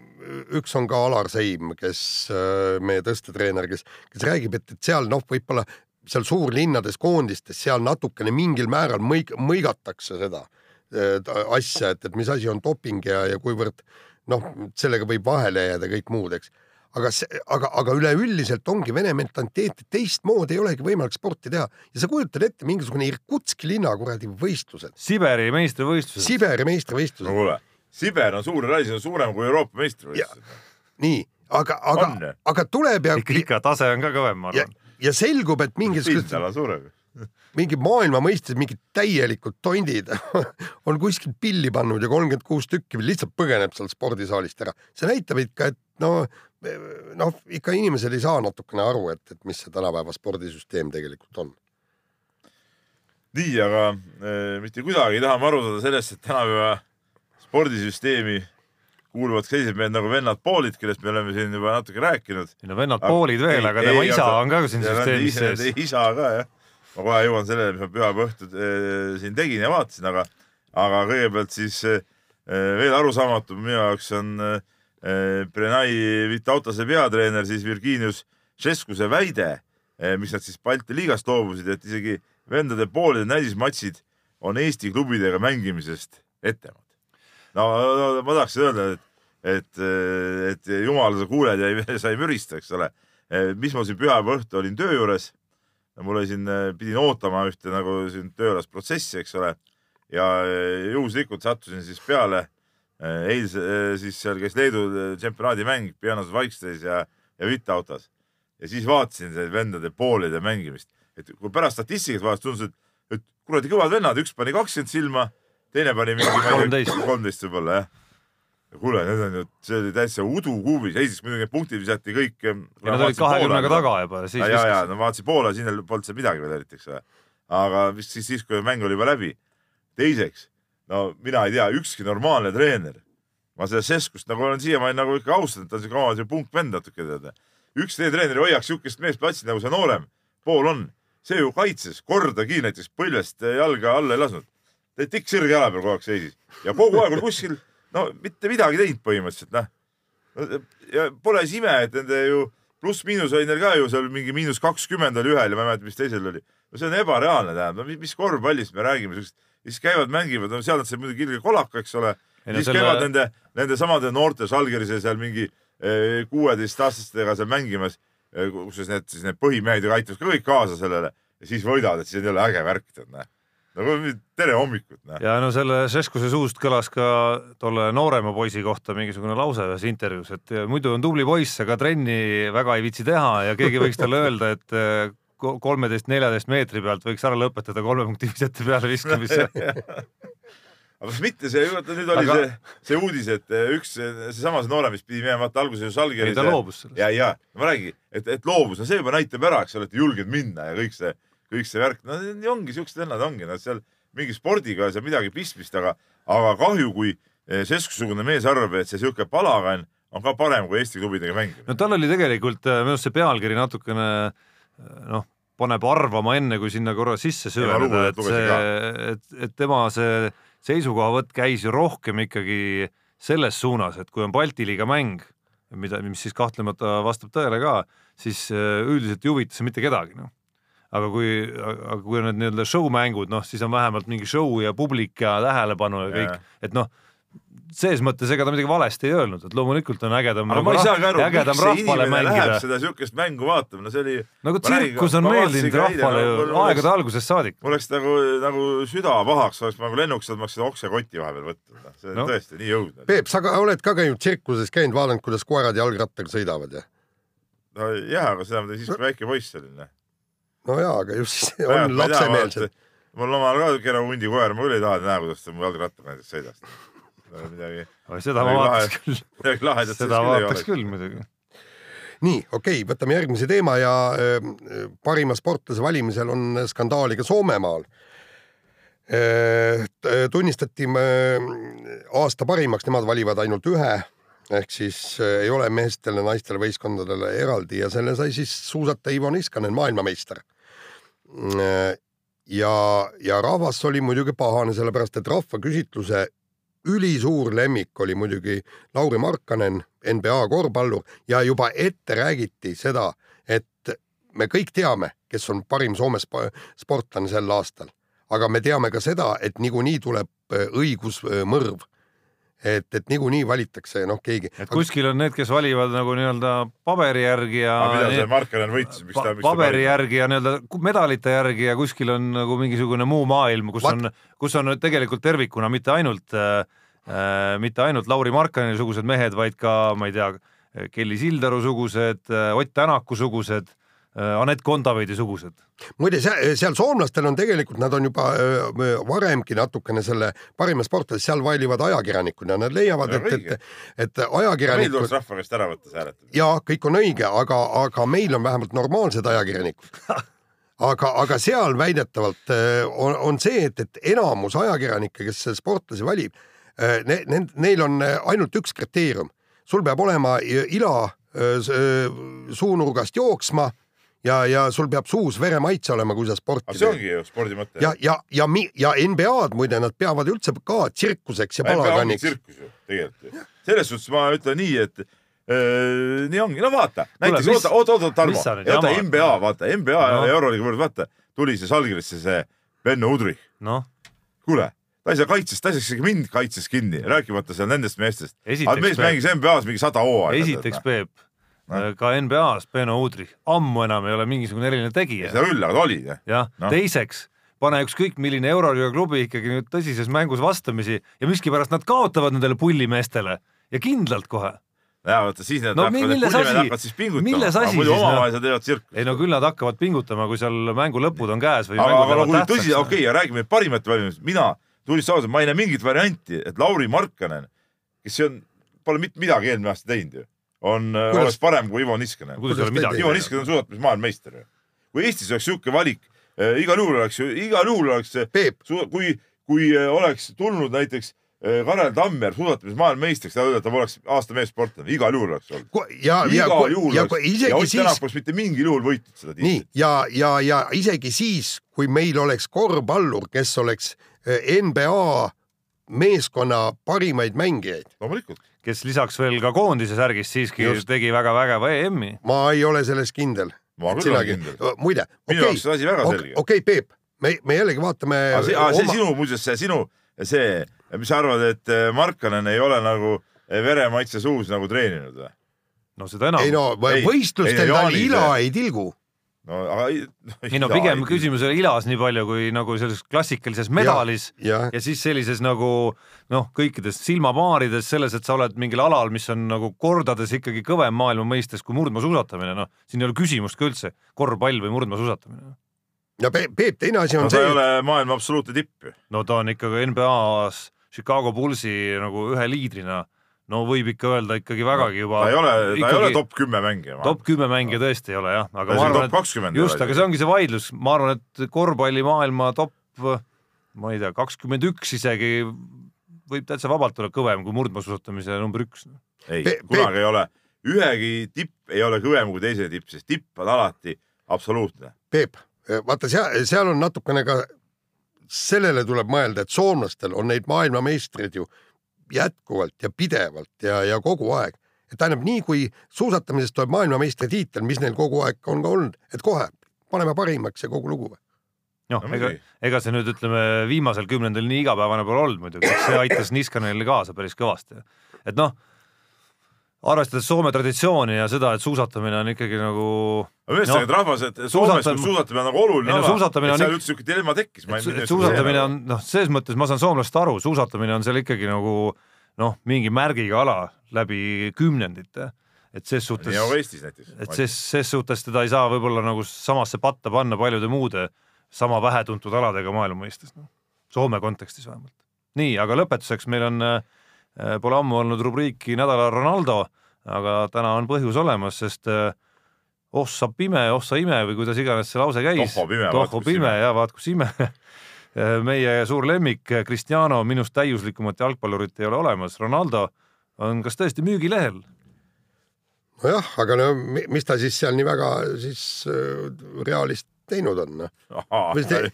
üks on ka Alar Seim, kes eh, meie tõstetreener, kes, kes räägib, et, et seal noh, võib-olla seal suurlinnades koondistes seal natukene mingil määral mõig-, mõigatakse seda ta- asja, et, et mis asi on doping ja, ja kuivõrd noh, sellega võib vahele jääda kõik muud, eks. Aga see, aga, aga üleüldiselt ongi Vene mentaliteet, et teistmoodi ei olegi võimalik sporti teha. Ja sa kujutad ette mingisugune Irkutski linna kuradi võistlused, Siberi meistrivõistlused. Siberi no meistrivõistlused, kuule, Siber on suur on suurem kui Euroopa meistrivõistlused. nii, aga, aga aga tuleb ja, ikka, tase on ka kõvem, ma arvan., ja selgub, et mingisugused, pindala suurem. mingi maailma mõistes mingid täielikud tondid on kuskil pilli pannud ja kolmkümmend kuus tükki lihtsalt põgeneb sealt spordisaalist ära. see näitab ikka, et no, noh, ikka inimesed ei saa natukene aru, et, et mis see tänapäeva spordisüsteem tegelikult on. nii, aga äh, mitte kuidagi ei taha ma aru saada sellest, et tänapäeva spordisüsteemi kuuluvad sellised mehed nagu vennad Poolid, kellest me oleme siin juba natuke rääkinud. no vennad poolid veel, aga tema isa on ka siin süsteemis sees. isa ka jah, ma kohe jõuan sellele, mis ma pühapäeva õhtul eh, siin tegin ja vaatasin, aga, aga kõigepealt siis eh, veel arusaamatum minu jaoks on eh, Brenai Vitautase peatreener siis Virginius Šeskuse väide, mis nad siis Balti liigast loobusid, et isegi vendade pooled näidismatšid on Eesti klubidega mängimisest etemad. No, ma tahaks öelda, et, et, et jumal, sa kuuled ja ei, sa ei mürista, eks ole. mis ma siin pühapäeva õhtul olin töö juures, mul oli siin, pidin ootama ühte nagu siin tööalast protsessi, eks ole. ja juhuslikult sattusin siis peale eh, eilse, siis seal käis Leedu tsempionaadi mäng Pianos Vaikstes ja, ja Vitautas. ja siis vaatasin vendade poolide mängimist, et kui pärast statistikat vaadates tundus, et, et kuradi kõvad vennad, üks pani kakskümmend silma, teine pani mingi Kolmteist. kolmteist võib-olla jah. kuule, need on ju, see oli täitsa udukuubis, esiteks muidugi need punktid visati kõik. ja nad olid kahekümnega taga juba, ja, ja, ja no vaatasin Poola, siin polnud seal midagi veel eriti, eks ole. aga vist siis, siis kui mäng oli juba läbi. teiseks, no mina ei tea, ükski normaalne treener, ma seda Seskust nagu olen siiamaani nagu ikka austanud, ta on siuke oma punkvend natuke tead. üks teine treener hoiaks siukest meest platsil nagu see noorem pool on, see ju kaitses kordagi näiteks põlvest jalga alla ei lasknud. Tikk sirge jala peal kogu aeg seisis ja kogu aeg oli kuskil no mitte midagi teinud põhimõtteliselt noh ja pole siis ime, et nende ju pluss-miinus oli neil ka ju seal mingi miinus kakskümmend oli ühel ja ma ei mäleta, mis teisel oli. no see on ebareaalne, tähendab, no mis- korvpallist me räägime, siuksed, siis käivad, mängivad, no seal nad said muidugi ilge kolaka, eks ole. Siis selle- käivad nende, nende samade noorte Žalgirise seal mingi eh, kuueteistaastastega seal mängimas, kusjuures need siis need põhimehed ju aitavad ka kõik kaasa sellele ja siis võidavad, et siis on jälle äge värk, tead näe. Nagu tere hommikut, ja no selle Šeskuse suust kõlas ka tolle noorema poisi kohta mingisugune lause ühes intervjuus, et muidu on tubli poiss, aga trenni väga ei viitsi teha ja keegi võiks talle öelda, et eh, ko- kolmeteist-neljateist meetri pealt võiks ära lõpetada kolme punkti visete peale viskamise. aga kas mitte see, vaata nüüd oli Aga- see, see uudis, et eh, üks, seesama see noorem, mis pidi minema, vaata alguses ju ei, Žalgirise ta loobus sellest. ja, ja ma räägin, et, et loobus, no see juba näitab ära, eks ole, et julged minna ja kõik see, kõik see värk, no ongi, siuksed vennad ongi, nad seal mingi spordiga ei saa midagi pistmist, aga, aga kahju, kui eh, Sesku-sugune mees arvab, et see siuke palagan on ka parem kui Eesti klubidega mängimine. no tal oli tegelikult äh, minu arust see pealkiri natukene äh, noh, paneb arvama enne, kui sinna korra sisse süveneda, et see, et, et tema see seisukohavõtt käis ju rohkem ikkagi selles suunas, et kui on Balti liiga mäng, mida, mis siis kahtlemata vastab tõele ka, siis üldiselt ei huvita see mitte kedagi, noh aga kui, aga kui on need nii-öelda show-mängud, noh siis on vähemalt mingi show ja publik ja tähelepanu ja kõik et noh, ses mõttes ega ta midagi valesti ei öelnud, et loomulikult on ägedam aga ma ei saagi aru, miks see inimene läheb mängida. seda siukest mängu vaatama, no see oli, nagu tsirkus on meeldinud rahvale no ju aegade algusest saadik. mul oleks nagu, nagu süda pahaks, oleks nagu lennuks saanud, ma oleks seda oksekoti vahepeal võtnud, noh, see on No. tõesti nii õudne. Peep, sa ka oled ka käinud tsirkuses käinud, vaadanud, kuidas koerad jalgrattaga sõidavad ja? nojah, aga seda ma tegin siis, kui väike poiss olin. No jaa, aga just on lapsemeelsed. mul omal ka kena hundikoer, ma küll ei taha näha, kuidas ta mu jalgrattaga näiteks sõidas. midagi, seda ma vaataks küll, midagi lahedat seda vaataks küll muidugi. nii, okei okay,, võtame järgmise teema ja äh, parima sportlase valimisel on skandaali ka Soomemaal äh,. tunnistati äh, aasta parimaks, nemad valivad ainult ühe ehk siis äh, ei ole meestele, naistele võistkondadele eraldi ja selle sai siis suusataja Ivo Niskanen, maailmameister äh,. ja, ja rahvas oli muidugi pahane, sellepärast et rahvaküsitluse ülisuur lemmik oli muidugi Lauri Markkanen, NBA korvpallur ja juba ette räägiti seda, et me kõik teame, kes on parim Soome sp- sportlane sel aastal, aga me teame ka seda, et niikuinii tuleb äh, õigusmõrv. et, et niikuinii valitakse noh, keegi. et kuskil on need, kes valivad nagu nii-öelda paberi järgi ja aga mida see Markkanen võitis, miks ta, miks ta paberi järgi ja nii-öelda medalite järgi ja kuskil on nagu mingisugune muu maailm, kus Vat- on, kus on tegelikult tervikuna mitte ainult äh,, äh, mitte ainult Lauri Markkaneni sugused mehed, vaid ka ma ei tea, Kelly Sildaru sugused, Ott Tänaku sugused, Anett Kontaveidi sugused. muide, seal soomlastel on tegelikult, nad on juba öö, varemgi natukene selle parima sportlase, seal valivad ajakirjanikud ja nad leiavad, et, et, et meil tuleks ajakirjanikud rahva käest ära võtta see hääletamine. ja kõik on õige, aga, aga meil on vähemalt normaalsed ajakirjanikud. aga, aga seal väidetavalt äh, on, on see, et, et enamus ajakirjanikke, kes sportlasi valib, ne, ne, neil on äh, ainult üks kriteerium, sul peab olema ila äh, äh, suunurgast jooksma ja, ja sul peab suus veremaitse olema, kui sa sporti aga see ongi ju spordi mõte. ja, ja, ja, ja NBA-d muide, nad peavad üldse ka tsirkuseks ja palaganiks. tsirkus ju tegelikult ju. selles suhtes ma ütlen nii, et äh, nii ongi, no vaata, näiteks mis- oota, oota, oota, Tarmo, oota? NBA, vaata NBA No. ja Euroliiga võrd, vaata, tuli see Salgrisse see Benno Udrich, noh, kuule, ta ei saa kaitses, ta ei saa isegi mind kaitses kinni, rääkimata seal nendest meestest. Aga mees peab- mängis NBA-s mingi sada hooaega. esiteks Peep, Noh. Ka NBA-s Beno Udrich ammu enam ei ole mingisugune eriline tegija. seda küll, aga ta oli. jah Noh. teiseks pane ükskõik milline Euroliiga klubi ikkagi nüüd tõsises mängus vastamisi ja miskipärast nad kaotavad nendele pullimeestele ja kindlalt kohe. ja vaata siis need No hakkavad, need pullimehed hakkavad siis pingutama. Muidu noh? omavahel sa teevad tsirkust. ei no küll nad hakkavad pingutama, kui seal mängu lõpud on käes või aga, aga no kui tõsi, okei okay,, räägime parimate valimistest, mina tunnistades ausalt, ma ei näe mingit varianti, et Lauri Markkanen, kes on, pole mitte midagi eelmine aasta teinud ju, on, Kuidas- oleks parem kui Ivo Niskanen. Ivo Niskanen on suusatamise maailmameister ju. kui Eestis oleks niisugune valik äh,, igal juhul oleks ju, igal juhul oleks kui, kui äh, oleks tulnud näiteks äh, Karel Tammer suusatamise maailmameistriks, ta öelda, et ta poleks aasta meessportlane, igal juhul oleks olnud. ja, ja, igal juhul ja oleks ja isegi Ott Tänak siis, poleks mitte mingil juhul võitnud seda nii tiitlit. ja, ja, ja isegi siis, kui meil oleks korvpallur, kes oleks eh, NBA meeskonna parimaid mängijaid, loomulikult. Kes lisaks veel ka koondise särgis siiski Just. Tegi väga vägeva EM-i. ma ei ole selles kindel. ma küll olen kindel. muide, minu okei okei okei, Peep, me, me jällegi vaatame aga see, aga see sinu, muuseas see sinu, see, mis sa arvad, et äh, Markkanen ei ole nagu äh, veremaitse suus nagu treeninud või? no seda enam ei. no võistlustel ei, ta Jaani ila ei tilgu. no aga ei no, ei no pigem küsimus ei ole ilas nii palju kui nagu selles klassikalises medalis jah, ja siis sellises nagu noh, kõikides silmapaarides selles, et sa oled mingil alal, mis on nagu kordades ikkagi kõvem maailma mõistes kui murdmaasuusatamine, noh, siin ei ole küsimust ka üldse, korvpall või murdmaasuusatamine. ja Peep, Peep, teine asi no on ta see ei, ole maailma absoluutne tipp ju. no ta on ikka NBA-s Chicago Bullsi nagu ühe liidrina, no võib ikka öelda ikkagi vägagi juba ta ei ole, ta ei ikkagi ole top kümme mängija. top kümme mängija tõesti ei ole jah, Ta aga ma isegi arvan, top 20 et just, aga see ongi see vaidlus, ma arvan, et korvpallimaailma top, ma ei tea, kakskümmend üks isegi võib täitsa vabalt olla kõvem kui murdmaasuusatamise number üks. ei kunagi ei ole, ühegi tipp ei ole kõvem kui teise tipp, sest tipp on alati absoluutne. Peep, vaata seal, seal on natukene ka, sellele tuleb mõelda, et soomlastel on neid maailmameistreid ju jätkuvalt ja pidevalt ja, ja kogu aeg. et tähendab nii, kui suusatamises tuleb maailmameistritiitel, mis neil kogu aeg on ka olnud, et kohe paneme parimaks ja kogu lugu. Noh No, ega ega see nüüd ütleme viimasel kümnendil nii igapäevane pole olnud muidugi, see aitas Niskanenile kaasa päris kõvasti. et noh, arvestades Soome traditsiooni ja seda, et suusatamine on ikkagi nagu aga ühesõnaga no,, rahvas, et Soomes, suusatam- suusatamine on nagu oluline ala, et on seal ik- üldse niisugune dilemma tekkis. et su- et suusatamine on noh, selles mõttes ma saan soomlast aru, suusatamine on seal ikkagi nagu noh, mingi märgiga ala läbi kümnendite, et ses suhtes et ses, ses suhtes teda ei saa võib-olla nagu samasse patta panna paljude muude sama vähetuntud aladega maailma mõistes no., Soome kontekstis vähemalt. nii, aga lõpetuseks meil on äh,, pole ammu olnud rubriiki Nädala Ronaldo, aga täna on põhjus olemas, sest äh, oh sa pime, oh sa ime või kuidas iganes see lause käis. Tohho pime, ja vaat kus ime meie suur lemmik Cristiano, minust täiuslikumat jalgpallurit ei ole olemas, Ronaldo on kas tõesti müügilehel? nojah, aga no mi- mis ta siis seal nii väga siis äh, Realist teinud on, noh. see,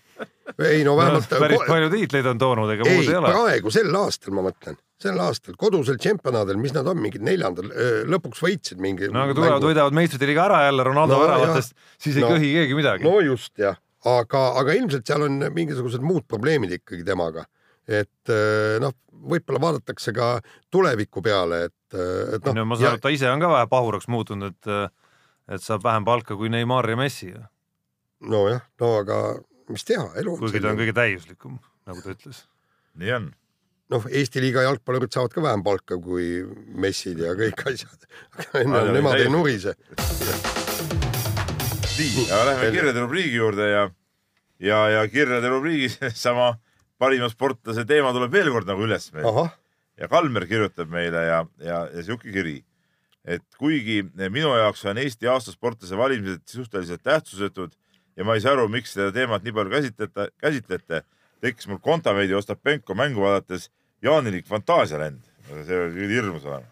ei no vähemalt päris palju tiitleid on toonud, ega muud ei, ole. praegu sel aastal ma mõtlen, sel aastal kodusel tšempionaadil, mis nad on, mingid neljandal, lõpuks võitsid mingi. no aga tulevad, võidavad meistrite liiga ära jälle Ronaldo No no, väravatest, siis ei No. köhi keegi midagi. no just jah, aga, aga ilmselt seal on mingisugused muud probleemid ikkagi temaga, et noh, võib-olla vaadatakse ka tuleviku peale, et, et no, noh ma saan aru, et ta ise on ka vähe pahuraks muutunud, et et saab vähem palka kui Neimar ja Messi, nojah, no aga mis teha, elu on kuigi ta on kõige täiuslikum, nagu ta ütles. nii on. noh, Eesti liiga jalgpallurid saavad ka vähem palka kui messid ja kõik asjad, aga Aa, nemad ei nurise. nii, aga lähme kirjade rubriigi juurde ja, ja, ja kirjade rubriigis sama parima sportlase teema tuleb veel kord nagu üles meil ja Kalmer kirjutab meile ja, ja, ja sihuke kiri, et kuigi minu jaoks on Eesti aastasportlase valimised suhteliselt tähtsusetud ja ma ei saa aru, miks seda teemat nii palju käsitlete, käsitlete, tekkis mul Kontaveidi Ostapenko mängu vaadates jaanilik fantaasialend. see oli küll hirmus olema.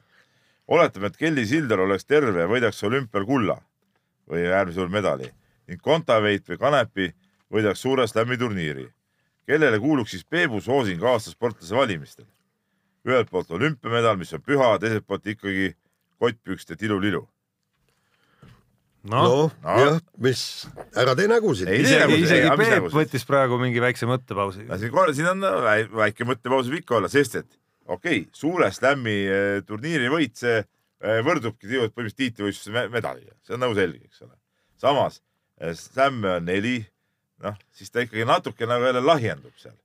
oletame, et Kelly Sildaru oleks terve ja võidaks olümpial kulla või äärmisel juhul medali. ning Kontaveit või Kanepi võidaks suure slam'i turniiri. kellele kuuluks siis Peebu soosing aasta sportlase valimistel? ühelt poolt olümpiamedal, mis on püha, teiselt poolt ikkagi kottpükste tilulilu. Noh noh no. jah, mis, ära tee nägusid. Isegi, isegi Peep võttis praegu mingi väikse mõttepausi. no siin, siin on väi- väike mõttepaus võib ikka olla, sest et okei okay,, suure slam'i eh, turniiri võit, see eh, võrdubki tegelikult põhimõtteliselt tiitlivõistluse me- medaliga, see on nagu selge, eks ole. samas eh, slam'e on neli, noh siis ta ikkagi natuke nagu jälle lahjendub seal.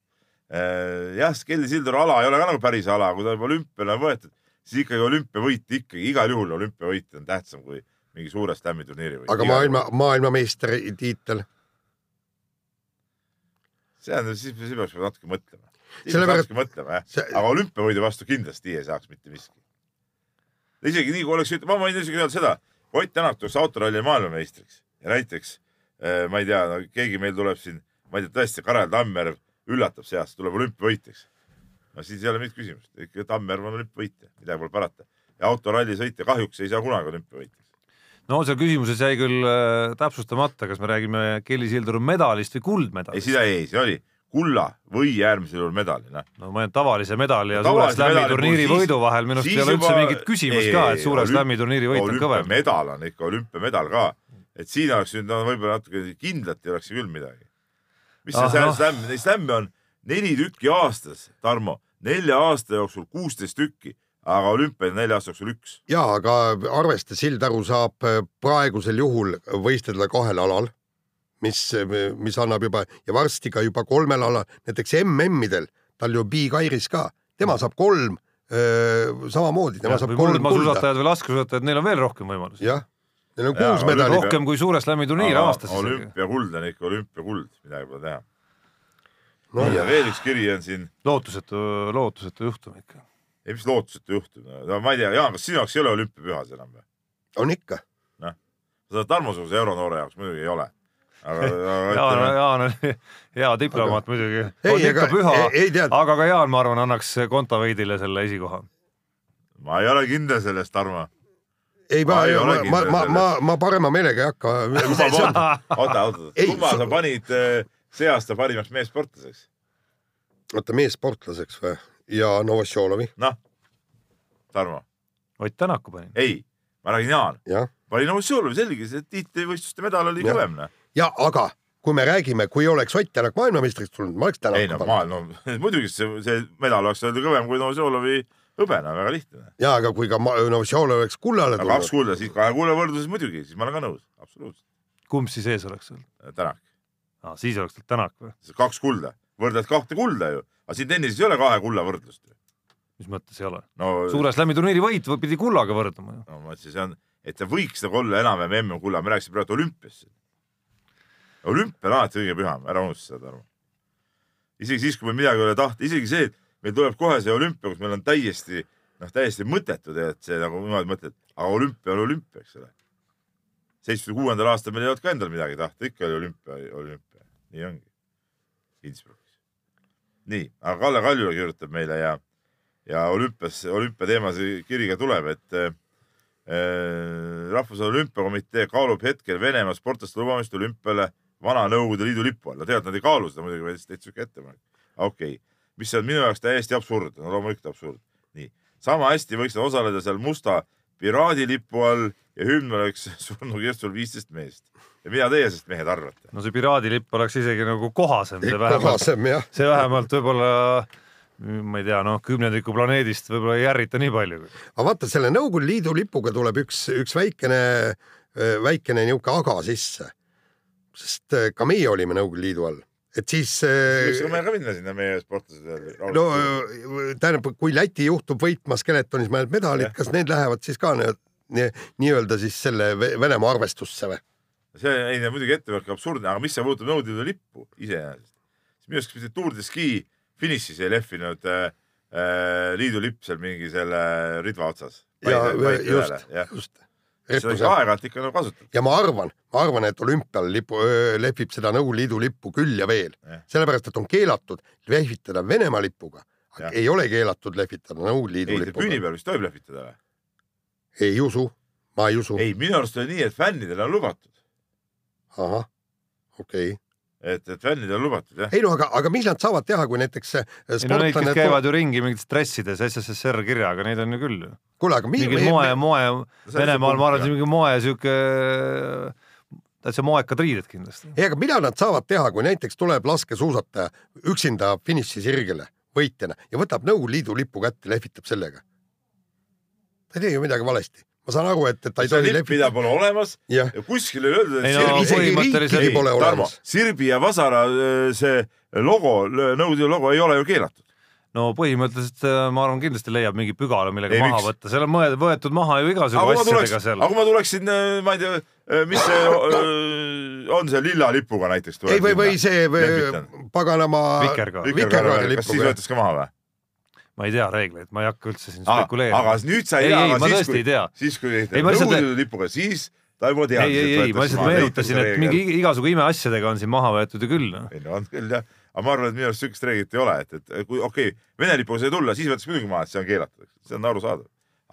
jah, Kelly Sildaru ala ei ole ka nagu päris ala, kui ta juba olümpiale on võetud, siis ikkagi olümpiavõit ikkagi igal juhul olümpiavõit on tähtsam kui mingi suure slam'i turniiri võit. aga maailma, maailmameistri tiitel, see on, siis, siis peaks natuke mõtlema. Sellepärast- natuke mõtlema jah see- aga olümpiavõidu vastu kindlasti ei saaks mitte miski. isegi nii, kui oleks, ma võin isegi öelda seda, Ott Tänak tuleks autoralli maailmameistriks ja näiteks äh, ma ei tea no,, keegi meil tuleb siin, ma ei tea, tõesti, Karel Tammjärv üllatab see aasta, tuleb olümpiavõitjaks. no siis ei ole mingit küsimust, ikka Tammjärv on olümpiavõitja, midagi pole parata. ja autoralli sõitja kahjuks ei saa kunagi olümpiavõitjaks. No seal küsimuses jäi küll äh, täpsustamata, kas me räägime Kelly Sildaru medalist või ei, kuldmedalist. seda ei, see oli kulla või äärmisel juhul medali, noh. no ma olen tavalise medali ja suure slam'i turniiri võidu vahel minu arust ei ole üldse mingit küsimust ei, ka, ei, et suure slam'i turniiri võit on kõvem. olümpiamedal on ikka olümpiamedal ka, et siin oleks nüüd no, võib-olla natuke kindlalt ei oleks küll midagi. mis see Ah, ah, noh. slämm, neid slämme on neli tükki aastas, Tarmo, nelja aasta jooksul kuusteist tükki, aga olümpiaid on nelja aasta jooksul üks. ja aga arvesta, Sildaru saab äh, praegusel juhul võistelda kahel alal, mis, mis annab juba ja varsti ka juba kolmel alal, näiteks MM-idel, tal ju Big Airis ka, tema saab kolm öö, samamoodi, tema saab või kolm kulda, murdmaasuusatajad või laskesuusatajad, neil on veel rohkem võimalusi. jah, neil on kuus medalit, rohkem kui suure slam'i turniir aastas olümpiakuld on ikka olümpiakuld, midagi pole teha No. no.. ja veel üks kiri on siin, lootusetu, lootusetu juhtum ikka. Ei mis lootusetu juhtum, no ma ei tea, Jaan, kas sinu jaoks ei ole olümpiapühas enam või? on ikka. seda Tarmo-suguse euronoore jaoks muidugi ei ole. aga, aga Jaan, Jaan on hea diplomaat muidugi. Ei, on ikka aga- püha aga ka Jaan, ma arvan, annaks Kontaveidile selle esikoha. ma ei ole kindel selles, Tarmo. ei, ma Ma ma, ma, ma, ma, ma parema meelega ei hakka. oota, oota, kumma sa panid eh, see aasta parimaks meessportlaseks? oota, meessportlaseks või? Ja Novosjolovi, noh, Tarmo, Ott Tänaku panin. ei, ma räägin Jaan, jah. panin Ossiolovi selge, see tiitlivõistluste medal oli kõvem, noh. ja aga kui me räägime, kui oleks Ott Tänak maailmameistriks tulnud, ma oleks ei no Tänaku pannud. no muidugi see, see medal oleks olnud kõvem kui Ossiolovi hõbena, väga lihtne. ja aga kui ka Novosjolov oleks kullale aga kaks tulnud, kulda, siis kahe kulla võrdluses muidugi, siis ma olen ka nõus, absoluutselt. kumb siis ees oleks olnud Tänak, ah,? siis oleks tal Tänak või? kaks kulda, võrdled kahte kulda ju, aga siin tennises ei ole kahe kulla võrdlust ju. mis mõttes ei ole? no suure slam'i turniiri võit või pidi kullaga võrduma ju. no ma ütlesin, see on, et ta võiks nagu olla enam-vähem MM-kulla, me rääkisime praegu olümpiast siin. olümpia on alati kõige püham, ära unusta seda, Tarmo. isegi siis, kui meil midagi ei ole tahta, isegi see, et meil tuleb kohe see olümpia, kus meil on täiesti, noh, täiesti mõttetu tegelikult see nagu niimoodi mõtled, aga olümpia on olümpia, eks ole. seitsmekümne kuuendal aastal meil ei olnud ka endal midagi tahta, ikka oli olümpia, olümpia, nii ongi. Innsbruckis. nii, aga Kalle Kaljula kirjutab meile ja, ja olümpias, olümpiateema see kiri ka tuleb, et äh, rahvusvaheline olümpiakomitee kaalub hetkel Venemaa sportlaste lubamist olümpiale vana Nõukogude Liidu lipu all. no tegelikult nad ei kaalu seda muidugi, vaid täitsa siuke ettepanek. okei okay., mis on minu jaoks täiesti absurd, no loomulikult absurd. nii, sama hästi võiks osaleda seal musta piraadilipu all ja hümn oleks surnukirstul viisteist meest. Ja mida teie sellest mehed arvate? no see piraadilipp oleks isegi nagu kohasem, see vähemalt, kohasem jah, see vähemalt võib-olla ma ei tea, noh, kümnendiku planeedist võib-olla ei ärrita nii palju. aga vaata selle Nõukogude Liidu lipuga tuleb üks, üks väikene, väikene niisugune aga sisse. sest äh, ka meie olime Nõukogude Liidu all, et siis võiks ka äh, meil ka minna sinna meie sportlased. no äh, tähendab, kui Läti juhtub võitma skeletonis mõned medalid kas need lähevad siis ka nii- nii- nii-öelda siis selle Ve- Venemaa arvestusse või? See ei, muidugi ettevõtlik absurdne, aga mis see puudutab Nõukogude Liidu lippu iseenesest, siis minu arust mitte Tour de Ski finišis ei lehvinud äh, äh, liidu lipp seal mingi selle ridva otsas. ja just, just. seda ikka aeg-ajalt ikka nagu kasutad. ja ma arvan, ma arvan, et olümpial lipu, lehvib seda Nõukogude Liidu lippu küll ja veel sellepärast et on keelatud lehvitada Venemaa lipuga, Jah. ei ole keelatud lehvitada Nõukogude Liidu ei, püüni lipuga. peal vist tohib lehvitada või? ei usu, ma ei usu. ei, minu arust oli nii, et fännidele on lubatud. ahah, okei okay.. et, et fännidel on lubatud jah. ei no aga, aga mis nad saavad teha, kui näiteks äh, ei no neid, kes sportlane käivad ju ringi mingites dressides SSSR kirjaga, neid on ju küll. kuule, aga mi- mingi mi- moe, moe, see Venemaal see ma arvan, et mingi moe sihuke, täitsa moekad riided kindlasti. ei, aga mida nad saavad teha, kui näiteks tuleb laskesuusataja üksinda finišisirgele võitjana ja võtab Nõukogude Liidu lipu kätte, lehvitab sellega? ta ei tee ju midagi valesti. Ma saan aru, et, et ta ei tohi lipp, mida pole olemas jah, ja kuskil ei öeldud, ei et no põhimõtteliselt pole olemas., Sirbi ja Vasara öö, see logo, Nõukogude logo ei ole ju keelatud. no põhimõtteliselt äh, ma arvan, kindlasti leiab mingi pügala, millega Ei, maha miks? võtta, seal on mõe- võetud maha ju igasugu asjadega seal aga. kui ma tuleksin, ma ei tea, mis see öö, on see lilla lipuga näiteks. ei või, või see või, paganama Vikerkaar. vikerkaare kas siis lipuga. võetakse ka maha või? Ma ei tea reegleid, ma ei hakka üldse siin aga spekuleerima. nüüd sa ei ei, tea, ei, aga siis kui siis kui lihtsalt- Nõukogude Liidu lipuga, siis ta juba teab. ei, ei, ei, ma lihtsalt meenutasin, et mingi igasugu imeasjadega on siin maha võetud ju küll. noh. ei no on küll jah, aga ma arvan, et minu arust siukest reeglit ei ole, et, et kui okei okay,, Vene lipuga sai tulla, siis võetakse muidugi maha, et see on keelatud, see on arusaadav.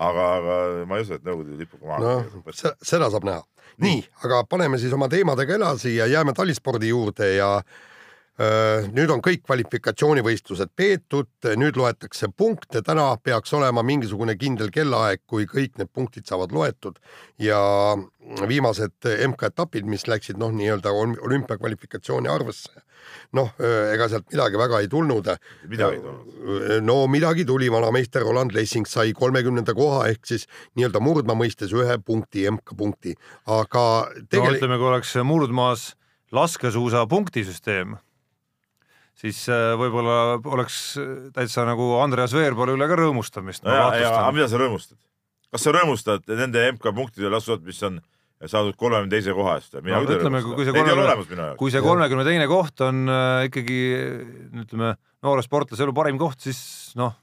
aga, aga ma ei usu, et Nõukogude lipuga maha noh, seda saab näha. nii, aga paneme siis oma teemadega edasi ja jääme talispordi juurde ja öö, nüüd on kõik kvalifikatsioonivõistlused peetud, nüüd loetakse punkte, täna peaks olema mingisugune kindel kellaaeg, kui kõik need punktid saavad loetud ja viimased MK-etapid, mis läksid noh, nii-öelda ol- olümpiakvalifikatsiooni arvesse. noh, ega sealt midagi väga ei tulnud. midagi ei tulnud. no midagi tuli, vanameister Roland Lessing sai kolmekümnenda koha ehk siis nii-öelda murdma mõistes ühe punkti, MK-punkti, aga no tegelikult ütleme, kui oleks murdmaas laskesuusa punktisüsteem, siis äh, võib-olla oleks täitsa nagu Andreas Veerpalu üle ka rõõmustamist. no ja, ja aga mida sa rõõmustad? kas sa rõõmustad nende MK punktide lasud, mis on saadud kolmekümne teise koha eest? No ütleme, kui see kolmekümne- kui see kolmekümne teine koht on äh, ikkagi ütleme, noore sportlase elu parim koht, siis noh,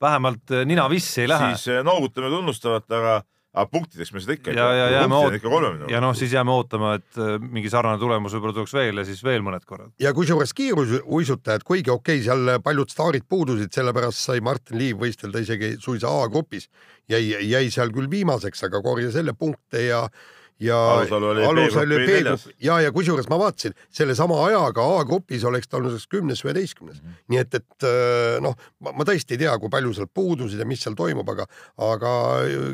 vähemalt äh, nina vissi ei lähe. siis noogutame tunnustavalt, aga, aga punktideks me seda ikka ja, ja jääme oot- ja noh, siis jääme ootama, et äh, mingi sarnane tulemus võib-olla tuleks veel ja siis veel mõned korrad. ja kusjuures kiirusuisutajad, kuigi okei okay,, seal paljud staarid puudusid, sellepärast sai Martin Liiv võistelda isegi suisa A-grupis, jäi, jäi seal küll viimaseks, aga korjas jälle punkte ja ja Alusalu oli Alusalu B-grupi neljas. Ja, ja kusjuures ma vaatasin, sellesama ajaga A-grupis oleks ta olnud kümnes üheteistkümnes. Mhm. nii et, et äh, noh, ma tõesti ei tea, kui palju seal puudusid ja mis seal toimub, aga, aga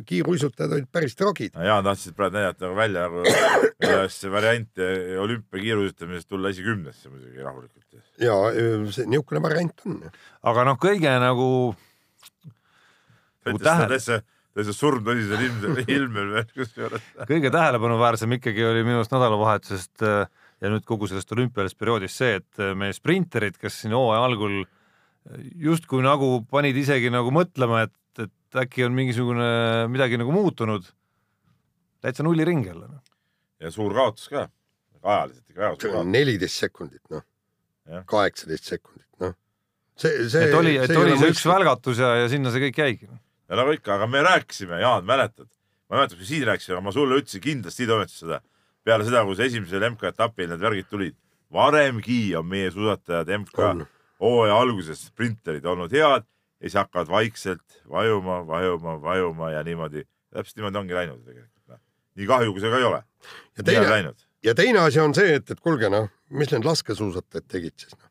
kiiruisutajad olid päris tragid. Jaan tahtis praegu näidata nagu välja nagu üles varianti olümpia kiiruisutamisest tulla esikümnesse muidugi rahulikult. ja öö, see niisugune variant on. aga noh, kõige nagu Nagu tähe- täitsa, surmtõsisel ilmsel ilmel veel kusjuures. kõige tähelepanuväärsem ikkagi oli minu arust nädalavahetusest äh, ja nüüd kogu sellest olümpialisest perioodist see, et äh, meie sprinterid, kes siin hooaja algul äh, justkui nagu panid isegi nagu mõtlema, et, et äkki on mingisugune midagi nagu muutunud, täitsa nulliring jälle. noh. ja suur kaotus ka, ajaliselt ikka väga suur kaotus. neliteist sekundit, noh kaheksateist sekundit, noh. see, see. et oli, et oli see üks välgatus ja, ja sinna see kõik jäigi. Ja nagu ikka, aga me rääkisime, Jaan, mäletad? ma ei mäleta, kas siin rääkisime, aga ma sulle ütlesin kindlasti toimetasin seda peale seda, kui see esimesel MK-etapil need värgid tulid. varemgi on meie suusatajad MK hooaja alguses sprinterid olnud head ja siis hakkavad vaikselt vajuma, vajuma, vajuma ja niimoodi, täpselt niimoodi ongi läinud tegelikult. nii kahju, kui see ka ei ole. ja teine, ja teine asi on see, et, et kuulge noh, mis need laskesuusatajad tegid siis noh?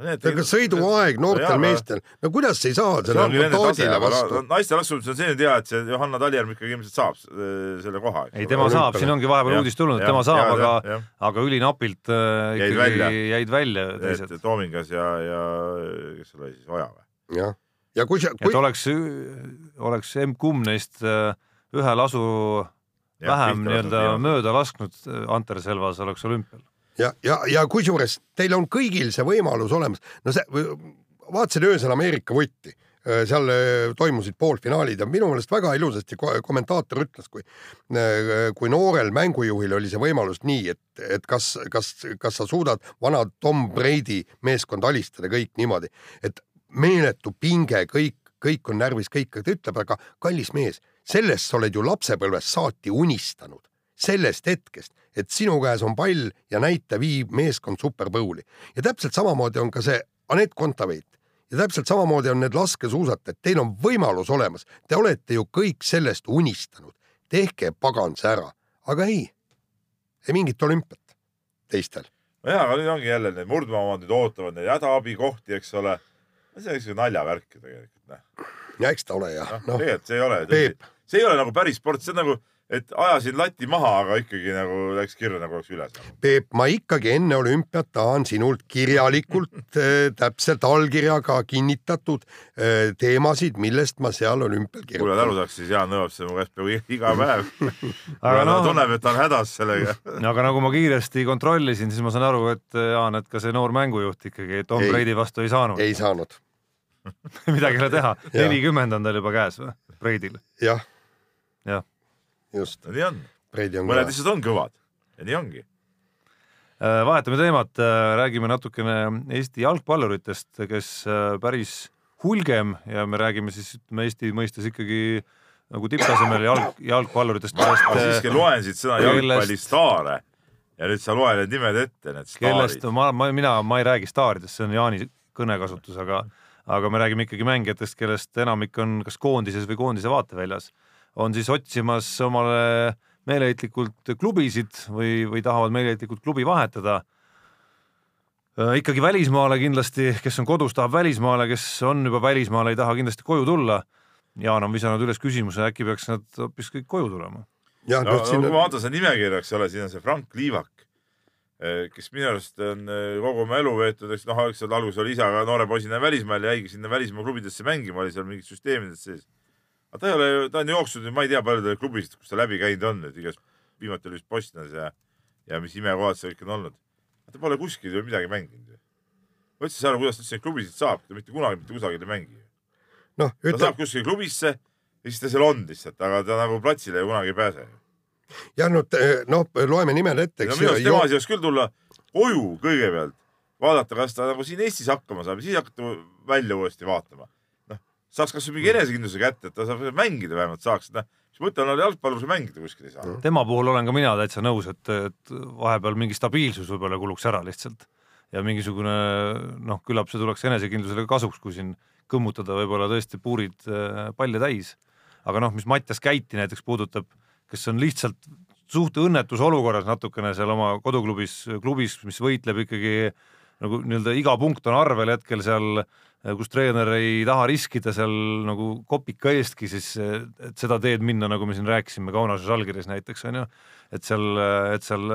Aga sõiduaeg noortel meestel, no kuidas ei saa see selle aga vastu? naiste laskesuusatus on selline tea, et see Johanna Talihärm ikkagi ilmselt saab äh, selle koha. ei, tema saab, siin ongi vahepeal uudis tulnud, et tema saab, aga, aga ülinapilt äh, Jäid ikkagi välja. jäid välja teised et. Toomingas ja, ja kes seal oli siis, Oja või? jah, ja kui see, et kui oleks, oleks M-kumb neist äh, ühe lasu vähem nii-öelda mööda lasknud äh, Anterselvas, oleks olümpial. ja, ja, ja kusjuures teil on kõigil see võimalus olemas, no see, vaatasin öösel Ameerika võtti, seal äh, toimusid poolfinaalid ja minu meelest väga ilusasti ko- kommentaator ütles, kui, kui noorel mängujuhil oli see võimalus nii, et, et kas, kas, kas sa suudad vana Tom Brady meeskonda alistada kõik niimoodi, et meeletu pinge, kõik, kõik on närvis, kõik, ta ütleb, aga kallis mees, sellest sa oled ju lapsepõlvest saati unistanud, sellest hetkest, et sinu käes on pall ja näita, viib meeskond Super Bowli ja täpselt samamoodi on ka see Anett Kontaveit ja täpselt samamoodi on need laskesuusatajad, teil on võimalus olemas, te olete ju kõik sellest unistanud, tehke pagan see ära, aga ei, ei mingit olümpiat. teistel. nojaa, aga nüüd ongi jälle need murdmaad nüüd ootavad neid hädaabikohti, eks ole. see on siuke naljavärk ju tegelikult, noh. ja eks ta ole jah, noh, noh, tegelikult see ei ole see ei ole nagu päris sport, see on nagu, et ajasin lati maha, aga ikkagi nagu läks kirja nagu oleks üles. Peep, ma ikkagi enne olümpiat tahan sinult kirjalikult äh, täpselt allkirjaga kinnitatud äh, teemasid, millest ma seal olümpial kui nad aru kirjutan. saaks, siis Jaan nõuab seda mu käest peaaegu iga päev. aga noh, tunneb, et ta on hädas sellega. aga nagu ma kiiresti kontrollisin, siis ma saan aru, et Jaan, et ka see noor mängujuht ikkagi Tom. Brady vastu ei saanud. ei saanud, midagi ei ole teha, nelikümmend on tal juba käes või, Brady'l. jah, jah, just, nii on, mõned lihtsalt on kõvad. Ja nii ongi. Äh, vahetame teemat, räägime natukene Eesti jalgpalluritest, kes äh, päris hulgem ja me räägime siis ütleme Eesti mõistes ikkagi nagu tipptasemel jalg, jalgpalluritest, ma kellest siiski, loen siit sõna kellest- jalgpallistaare ja nüüd sa loe need nimed ette, need kellest staarid. ma, ma, mina, ma ei räägi staaridest, see on Jaani kõnekasutus, aga aga me räägime ikkagi mängijatest, kellest enamik on kas koondises või koondise vaateväljas, on siis otsimas omale meeleheitlikult klubisid või, või tahavad meeleheitlikult klubi vahetada. ikkagi välismaale kindlasti, kes on kodus, tahab välismaale, kes on juba välismaal, ei taha kindlasti koju tulla. Jaan on visanud üles küsimuse, äkki peaks nad hoopis kõik koju tulema. no, no siin kui ma vaatan seda nimekirja, eks ole, siin on see Frank Liivak, kes minu arust on eh, kogu oma elu veetnud, eks noh, algselt alguses oli isa ka noore poisina välismaal ja jäigi sinna välismaa klubidesse mängima, oli seal mingid süsteemides sees. Aga ta ei ole ju, ta on jooksnud, ma ei tea, palju ta klubisid, kus ta läbi käinud on, et igast, viimati oli vist Bosnias ja, ja mis imekohad seal kõik on olnud. ta pole kuskil ju midagi mänginud ju. ma üldse ei saa aru, kuidas ta üldse neid klubisid saab, ta mitte kunagi mitte kusagil ei mängi. noh, ta ütleme saab kuskile klubisse ja siis ta seal on lihtsalt, aga ta nagu platsile ju kunagi ei pääse jah, no noh, loeme nimed ette, no minu arust tema ju. asi oleks küll tulla koju kõigepealt, vaadata, kas ta nagu siin Eestis hakkama saab ja siis hakata välja uuesti vaatama. Saaks kasvõi mingi enesekindluse kätte, et ta saab mängida vähemalt saaks, noh, mis mõte on jalgpalluril mängida kuskil ei saa. tema puhul olen ka mina täitsa nõus, et, et vahepeal mingi stabiilsus võib-olla kuluks ära lihtsalt ja mingisugune noh, küllap see tuleks enesekindlusele kasuks, kui siin kõmmutada võib-olla tõesti puurid äh, palle täis. aga noh, mis Mattias Käiti näiteks puudutab, kes on lihtsalt suht õnnetus olukorras natukene seal oma koduklubis, klubis, mis võitleb ikkagi nagu nii-öelda iga punkt on arvel hetkel seal, kus treener ei taha riskida seal nagu kopika eestki, siis et seda teed minna, nagu me siin rääkisime Kaunase Žalgiris näiteks onju, et seal, et seal,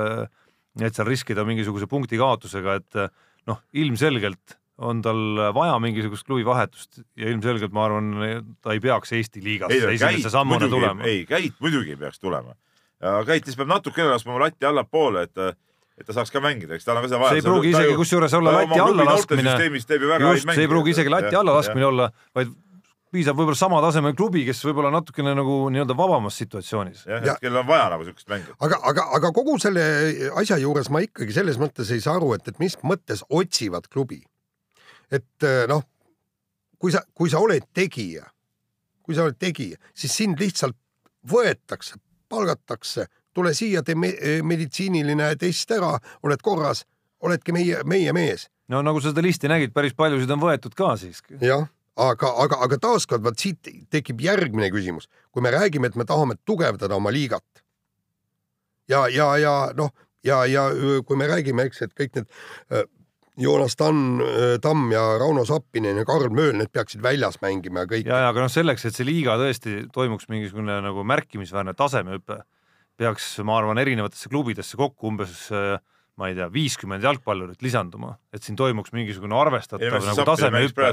et seal riskida mingisuguse punkti kaotusega, et noh, ilmselgelt on tal vaja mingisugust klubi vahetust ja ilmselgelt ma arvan, ta ei peaks Eesti liigasse Käit sammuna tulema. ei Käit muidugi ei peaks tulema. Käit siis peab natukene laskma latti allapoole, et et ta saaks ka mängida, eks tal on ka seda vaja. see ei pruugi isegi kusjuures olla lati alla laskmine, just, see ei pruugi isegi lati alla laskmine olla, vaid piisab võib-olla sama tasemel klubi, kes võib-olla natukene nagu nii-öelda vabamas situatsioonis. jah, Ja- et kellel on vaja nagu siukest mängijat. aga, aga, aga kogu selle asja juures ma ikkagi selles mõttes ei saa aru, et, et mis mõttes otsivad klubi. et eh, noh, kui sa, kui sa oled tegija, kui sa oled tegija, siis sind lihtsalt võetakse, palgatakse, tule siia, tee me meditsiiniline test ära, oled korras, oledki meie, meie mees. no nagu sa seda listi nägid, päris paljusid on võetud ka siiski. jah, aga, aga, aga taaskord vaat siit tekib järgmine küsimus, kui me räägime, et me tahame tugevdada oma liigat ja, ja, ja noh, ja, ja kui me räägime, eks, et kõik need öö, Joonas Tann, Tamm ja Rauno Sappinen ja Karl Mööl, need peaksid väljas mängima ja kõik. ja, ja aga noh, selleks, et see liiga tõesti toimuks mingisugune nagu märkimisväärne tasemehüpe, peaks, ma arvan, erinevatesse klubidesse kokku umbes äh, ma ei tea, viiskümmend jalgpallurit lisanduma, et siin toimuks mingisugune arvestatav nagu tasemehüpe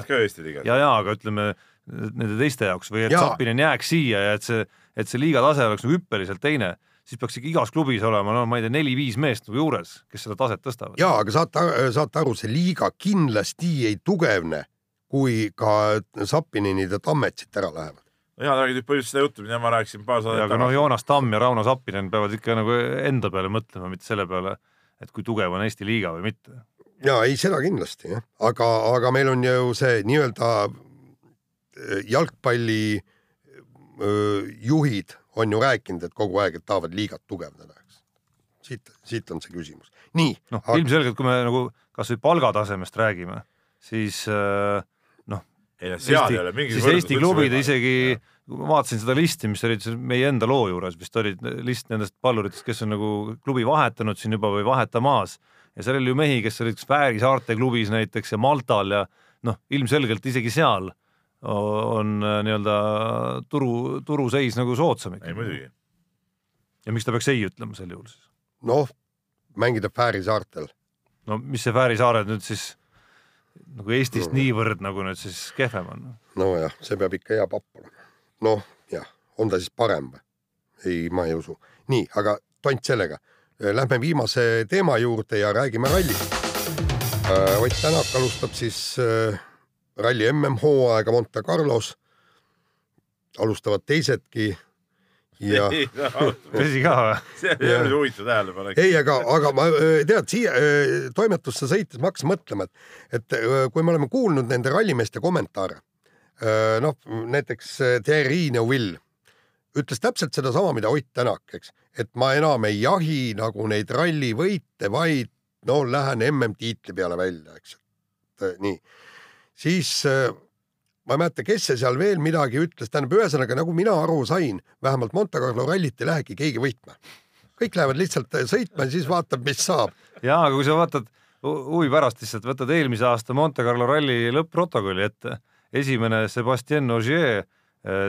ja, ja aga ütleme nende teiste jaoks või et Jaa. Zappinen jääks siia ja et see, et see liiga tase oleks nagu hüppeliselt teine, siis peaks ikka igas klubis olema, no ma ei tea, neli-viis meest nagu juures, kes seda taset tõstavad. ja aga saate, saate aru, see liiga kindlasti ei tugevne, kui ka Sappinenid ja Tammet siit ära lähevad. Ja räägid nüüd põhimõtteliselt seda juttu, mida ma rääkisin paar Ja saadet aga noh, Joonas Tamm ja Rauno Sappinen peavad ikka nagu enda peale mõtlema, mitte selle peale, et kui tugev on Eesti liiga või mitte. ja ei, seda kindlasti jah, aga, aga meil on ju see nii-öelda äh, jalgpalli öö, juhid on ju rääkinud, et kogu aeg, et tahavad liigat tugevdada, eks. siit, siit on see küsimus. nii noh, aga- ilmselgelt, kui me nagu kasvõi palgatasemest räägime, siis äh, ei no seal Eesti ei ole, mingit siis Eesti klubid isegi, ma vaatasin seda listi, mis olid meie enda loo juures vist olid list nendest palluritest, kes on nagu klubi vahetanud siin juba või vahetamas ja seal oli ju mehi, kes olid kas Fääri saarte klubis näiteks ja Maltal ja noh, ilmselgelt isegi seal on äh, nii-öelda turu, turuseis nagu soodsam ei ikka. muidugi, ja miks ta peaks ei ütlema sel juhul siis? noh, mängida Fääri saartel. no mis see Fääri saared nüüd siis nagu Eestist No. niivõrd nagu nüüd siis kehvem on? nojah, see peab ikka hea papp olema. noh, jah, on ta siis parem või? ei, ma ei usu. nii, aga tont sellega. Lähme viimase teema juurde ja räägime rallist. Ott Tänak alustab siis äh, ralli MM-hooaega Monte Carlos. alustavad teisedki tõsi ka või? see oli huvitav tähelepanek. ei, aga, aga ma tead siia toimetusse sõites ma hakkasin mõtlema, et, et kui me oleme kuulnud nende rallimeeste kommentaare, noh näiteks öö, Thierry Neuville ütles täpselt sedasama, mida Ott Tänak, eks, et ma enam ei jahi nagu neid rallivõite, vaid no lähen MM-tiitli peale välja, eks. et nii, siis öö, ma ei mäleta, kes see seal veel midagi ütles, tähendab, ühesõnaga nagu mina aru sain, vähemalt Monte Carlo rallit ei lähegi keegi võitma kõik lähevad lihtsalt sõitma ja siis vaatab, mis saab. jaa, aga kui sa vaatad hu- huvi pärast lihtsalt võtad eelmise aasta Monte Carlo ralli lõpp-protokolli ette, esimene Sebastian Ogier,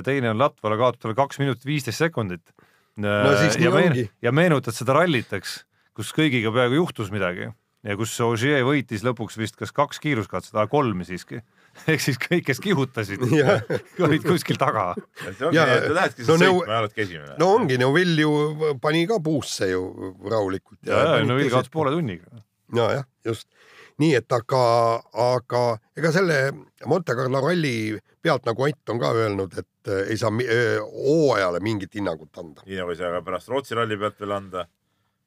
teine on Latvala, kaotab talle kaks minutit viisteist sekundit. No siis nii ja, meen- ongi. ja meenutad seda rallit, eks, kus kõigiga peaaegu juhtus midagi ja kus Ogier võitis lõpuks vist kas kaks kiiruskatset, kolm siiski. ehk siis kõik, kes kihutasid olid kuskil taga. Ja- no sõitma ja esimene. no ongi, Neuvill ju pani ka puusse ju rahulikult. ja, ja no Vill kaotas poole tunniga. ja jah, just nii, et aga, aga ega selle Monte Carlo ralli pealt nagu Ott on ka öelnud, et äh, ei saa öö, hooajale mingit hinnangut anda. nii nagu ei saa ka pärast Rootsi ralli pealt veel anda.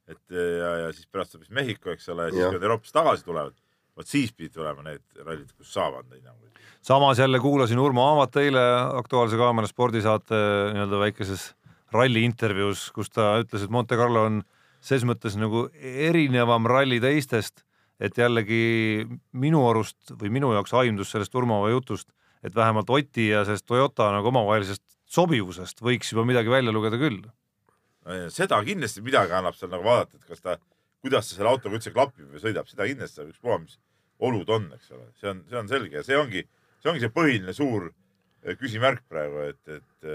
et ja, ja siis pärast tuleb siis Mehhiko, eks ole, ja siis nad Euroopast tagasi tulevad, vot siis pidid tulema need rallid, kus saab anda hinnanguid. samas jälle kuulasin Urmo Aamat eile Aktuaalse Kaamera spordisaate nii-öelda väikeses ralli intervjuus, kus ta ütles, et Monte Carlo on ses mõttes nagu erinevam ralli teistest, et jällegi minu arust või minu jaoks aimdus sellest Urmo jutust, et vähemalt Oti ja sellest Toyota nagu omavahelisest sobivusest võiks juba midagi välja lugeda küll. seda kindlasti midagi annab seal nagu vaadata, et kas ta, kuidas ta selle autoga üldse klapib või sõidab, seda kindlasti saab ükspuha, mis olud on, eks ole, see on, see on selge. Ja see ongi, see ongi see põhiline suur eh, küsimärk praegu, et, et,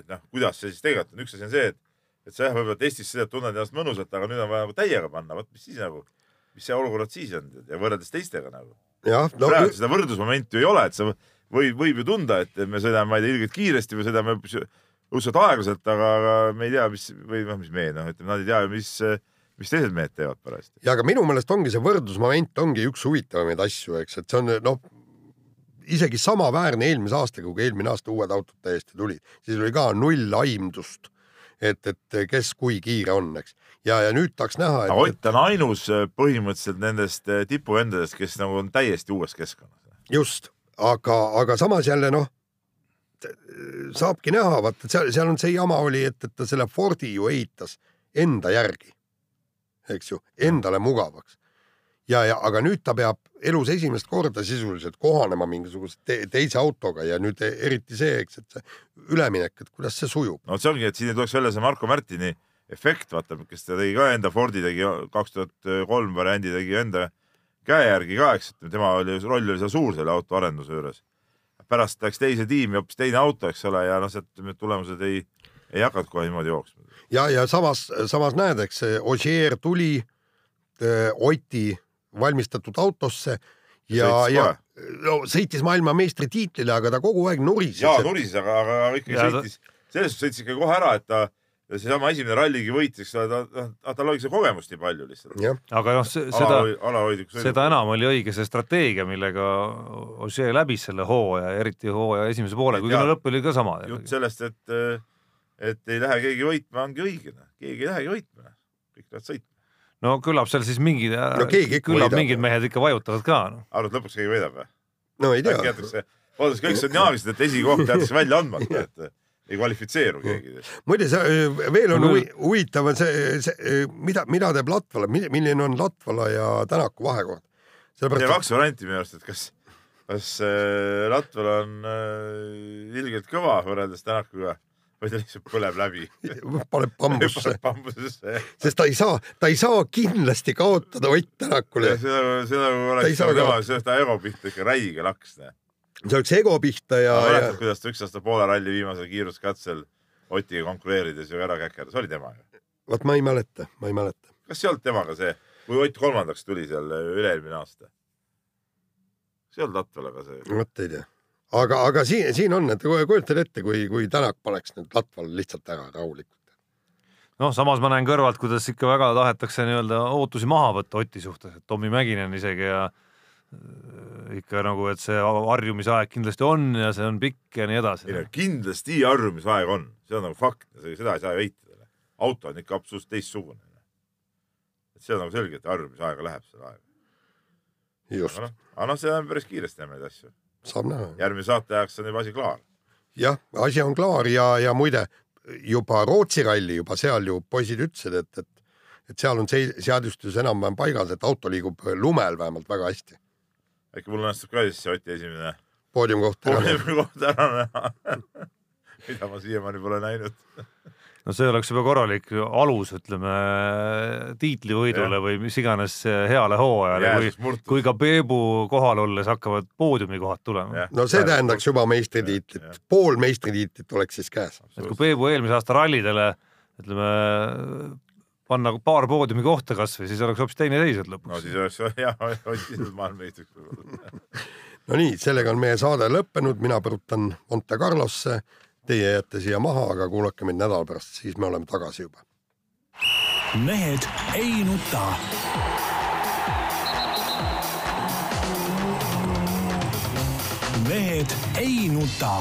et noh, kuidas see siis tegelikult on, üks asi on see, et, et sa jah, võib-olla testis sõidad, tunned ennast mõnusalt, aga nüüd on vaja nagu täiega panna, vot mis siis nagu, mis see olukorrad siis on? Ja võrreldes teistega nagu. Jah, no,. praegu seda võrdlusmomenti ju ei ole, et sa võib, võib ju tunda, et me sõidame, ma ei tea, ilgelt kiiresti või sõidame õudselt aeglaselt, aga, aga me ei tea, mis või noh, mis mehed, noh, ütleme, nad ei tea ju, mis, mis teised mehed teevad parajasti. ja aga minu meelest ongi see võrdlusmoment ongi üks huvitavamaid asju, eks, et see on noh, isegi samaväärne eelmise aastaga, kui eelmine aasta uued autod täiesti tulid, siis oli ka null aimdust, et, et kes kui kiire on, eks. ja, ja nüüd tahaks näha, et, Ott on ainus äh, põhimõtteliselt nendest äh, tipuvendadest, kes nagu on täiesti uues keskkonnas. just, aga, aga samas jälle noh, saabki näha, vaata seal, seal on see jama oli, et, et ta selle Fordi ju ehitas enda järgi, eks ju, endale mugavaks. ja, ja aga nüüd ta peab elus esimest korda sisuliselt kohanema mingisuguse te teise autoga ja nüüd eriti see, eks, et see üleminek, et kuidas see sujub. no see ongi, et siin ei tuleks välja see Marko Märtini efekt, vaata, kes ta tegi ka enda Fordi tegi kaks tuhat kolm variandi tegi enda käe järgi ka, eks, et tema oli, roll oli seal suur selle auto arenduse juures. pärast läks teise tiimi hoopis teine auto, eks ole, ja noh, sealt need tulemused ei, ei hakanud kohe niimoodi jooksma. ja, ja samas, samas näed, eks see Ogier tuli öö, Oti valmistatud autosse ja, ja no sõitis maailmameistritiitlile, aga ta kogu aeg nurises. jaa, nurises, aga, aga ikkagi Ja ta- sõitis, selles suhtes sõitis ikka kohe ära, et ta ja seesama esimene ralligi võitis, ta, ta, ta, tal oli seda kogemust nii palju lihtsalt. aga noh, seda, seda enam oli õige see strateegia, millega Ožee läbis selle hooaja, eriti hooaja esimese poole, kuigi no lõpp oli ka sama. jutt sellest, et, et ei lähe keegi võitma, ongi õige, keegi ei lähegi võitma, kõik lähevad sõitma. no küllap seal siis mingid No keegi ikka küllap võidab. mingid mehed ikka vajutavad ka noh. arvad, lõpuks keegi võidab või? no ei äkki tea, jäetakse, vaadates kõik skandinaavilised, et esikoht jäetakse välja andmata, et ei kvalifitseeru keegi. muide see öö, veel on No huvi- huvitav on see, see, mida, mida teeb Latvala, milline on Latvala ja Tänaku vahekord? sellepärast, kaks varianti minu arust, et kas, kas äh, Latval on äh, ilgelt kõva võrreldes Tänakuga või ta lihtsalt põleb läbi paneb bambusse, bambusesse. sest ta ei saa, ta ei saa kindlasti kaotada Ott Tänakule. see nagu, see nagu oleks tema, see ta ego pihta ikka räige laks. see oleks ego pihta ja, ja mäletad, kuidas ta üks aasta Poola ralli viimasel kiiruskatsel Otiga konkureerides ju ära käkerdas, oli tema ju? vot ma ei mäleta, ma ei mäleta. kas see ei olnud temaga see, kui Ott kolmandaks tuli seal üle-eelmine aasta? see ei olnud Latval, aga see, vot ei tea. aga, aga siin, siin on, et kujutad ette, kui, kui Tänak paneks nüüd Latval lihtsalt ära rahulikult. noh, samas ma näen kõrvalt, kuidas ikka väga tahetakse nii-öelda ootusi maha võtta Oti suhtes, et Tommy Mäkinen isegi ja äh, ikka nagu, et see harjumisaeg kindlasti on ja see on pikk ja nii edasi ei no. kindlasti harjumisaeg on, see on nagu fakt, seda ei saa ju eitada. auto on ikka absoluutselt teistsugune. et see on nagu selge, et harjumisaega läheb seda aega. just aga, noh, aga noh, see läheb päris kiiresti neid asju. Saab näha. järgmise saate ajaks on juba asi klaar. jah, asi on klaar ja, ja muide juba Rootsi ralli juba seal ju poisid ütlesid, et, et, et seal on see seadustus enam-vähem paigas, et auto liigub lumel vähemalt väga hästi. äkki mul õnnestub ka siis see Oti esimene poodiumkoht ära näha. mida ma siiamaani pole näinud. no see oleks juba korralik alus, ütleme tiitlivõidule Jah. või mis iganes heale hooajale, kui kui ka Peebu kohal olles hakkavad poodiumikohad tulema. no see tähendaks juba meistritiitlit, pool meistritiitlit oleks siis käes. et kui Peebu eelmise aasta rallidele ütleme panna paar poodiumi kohta kasvõi, siis oleks hoopis teine seis olnud no lõpuks siis oleks hea otsinud maailmameistriks võib-olla. no nii, sellega on meie saade lõppenud, mina põrutan Monte Carlosse, teie jääte siia maha, aga kuulake meid nädala pärast, siis me oleme tagasi juba. mehed ei nuta. mehed ei nuta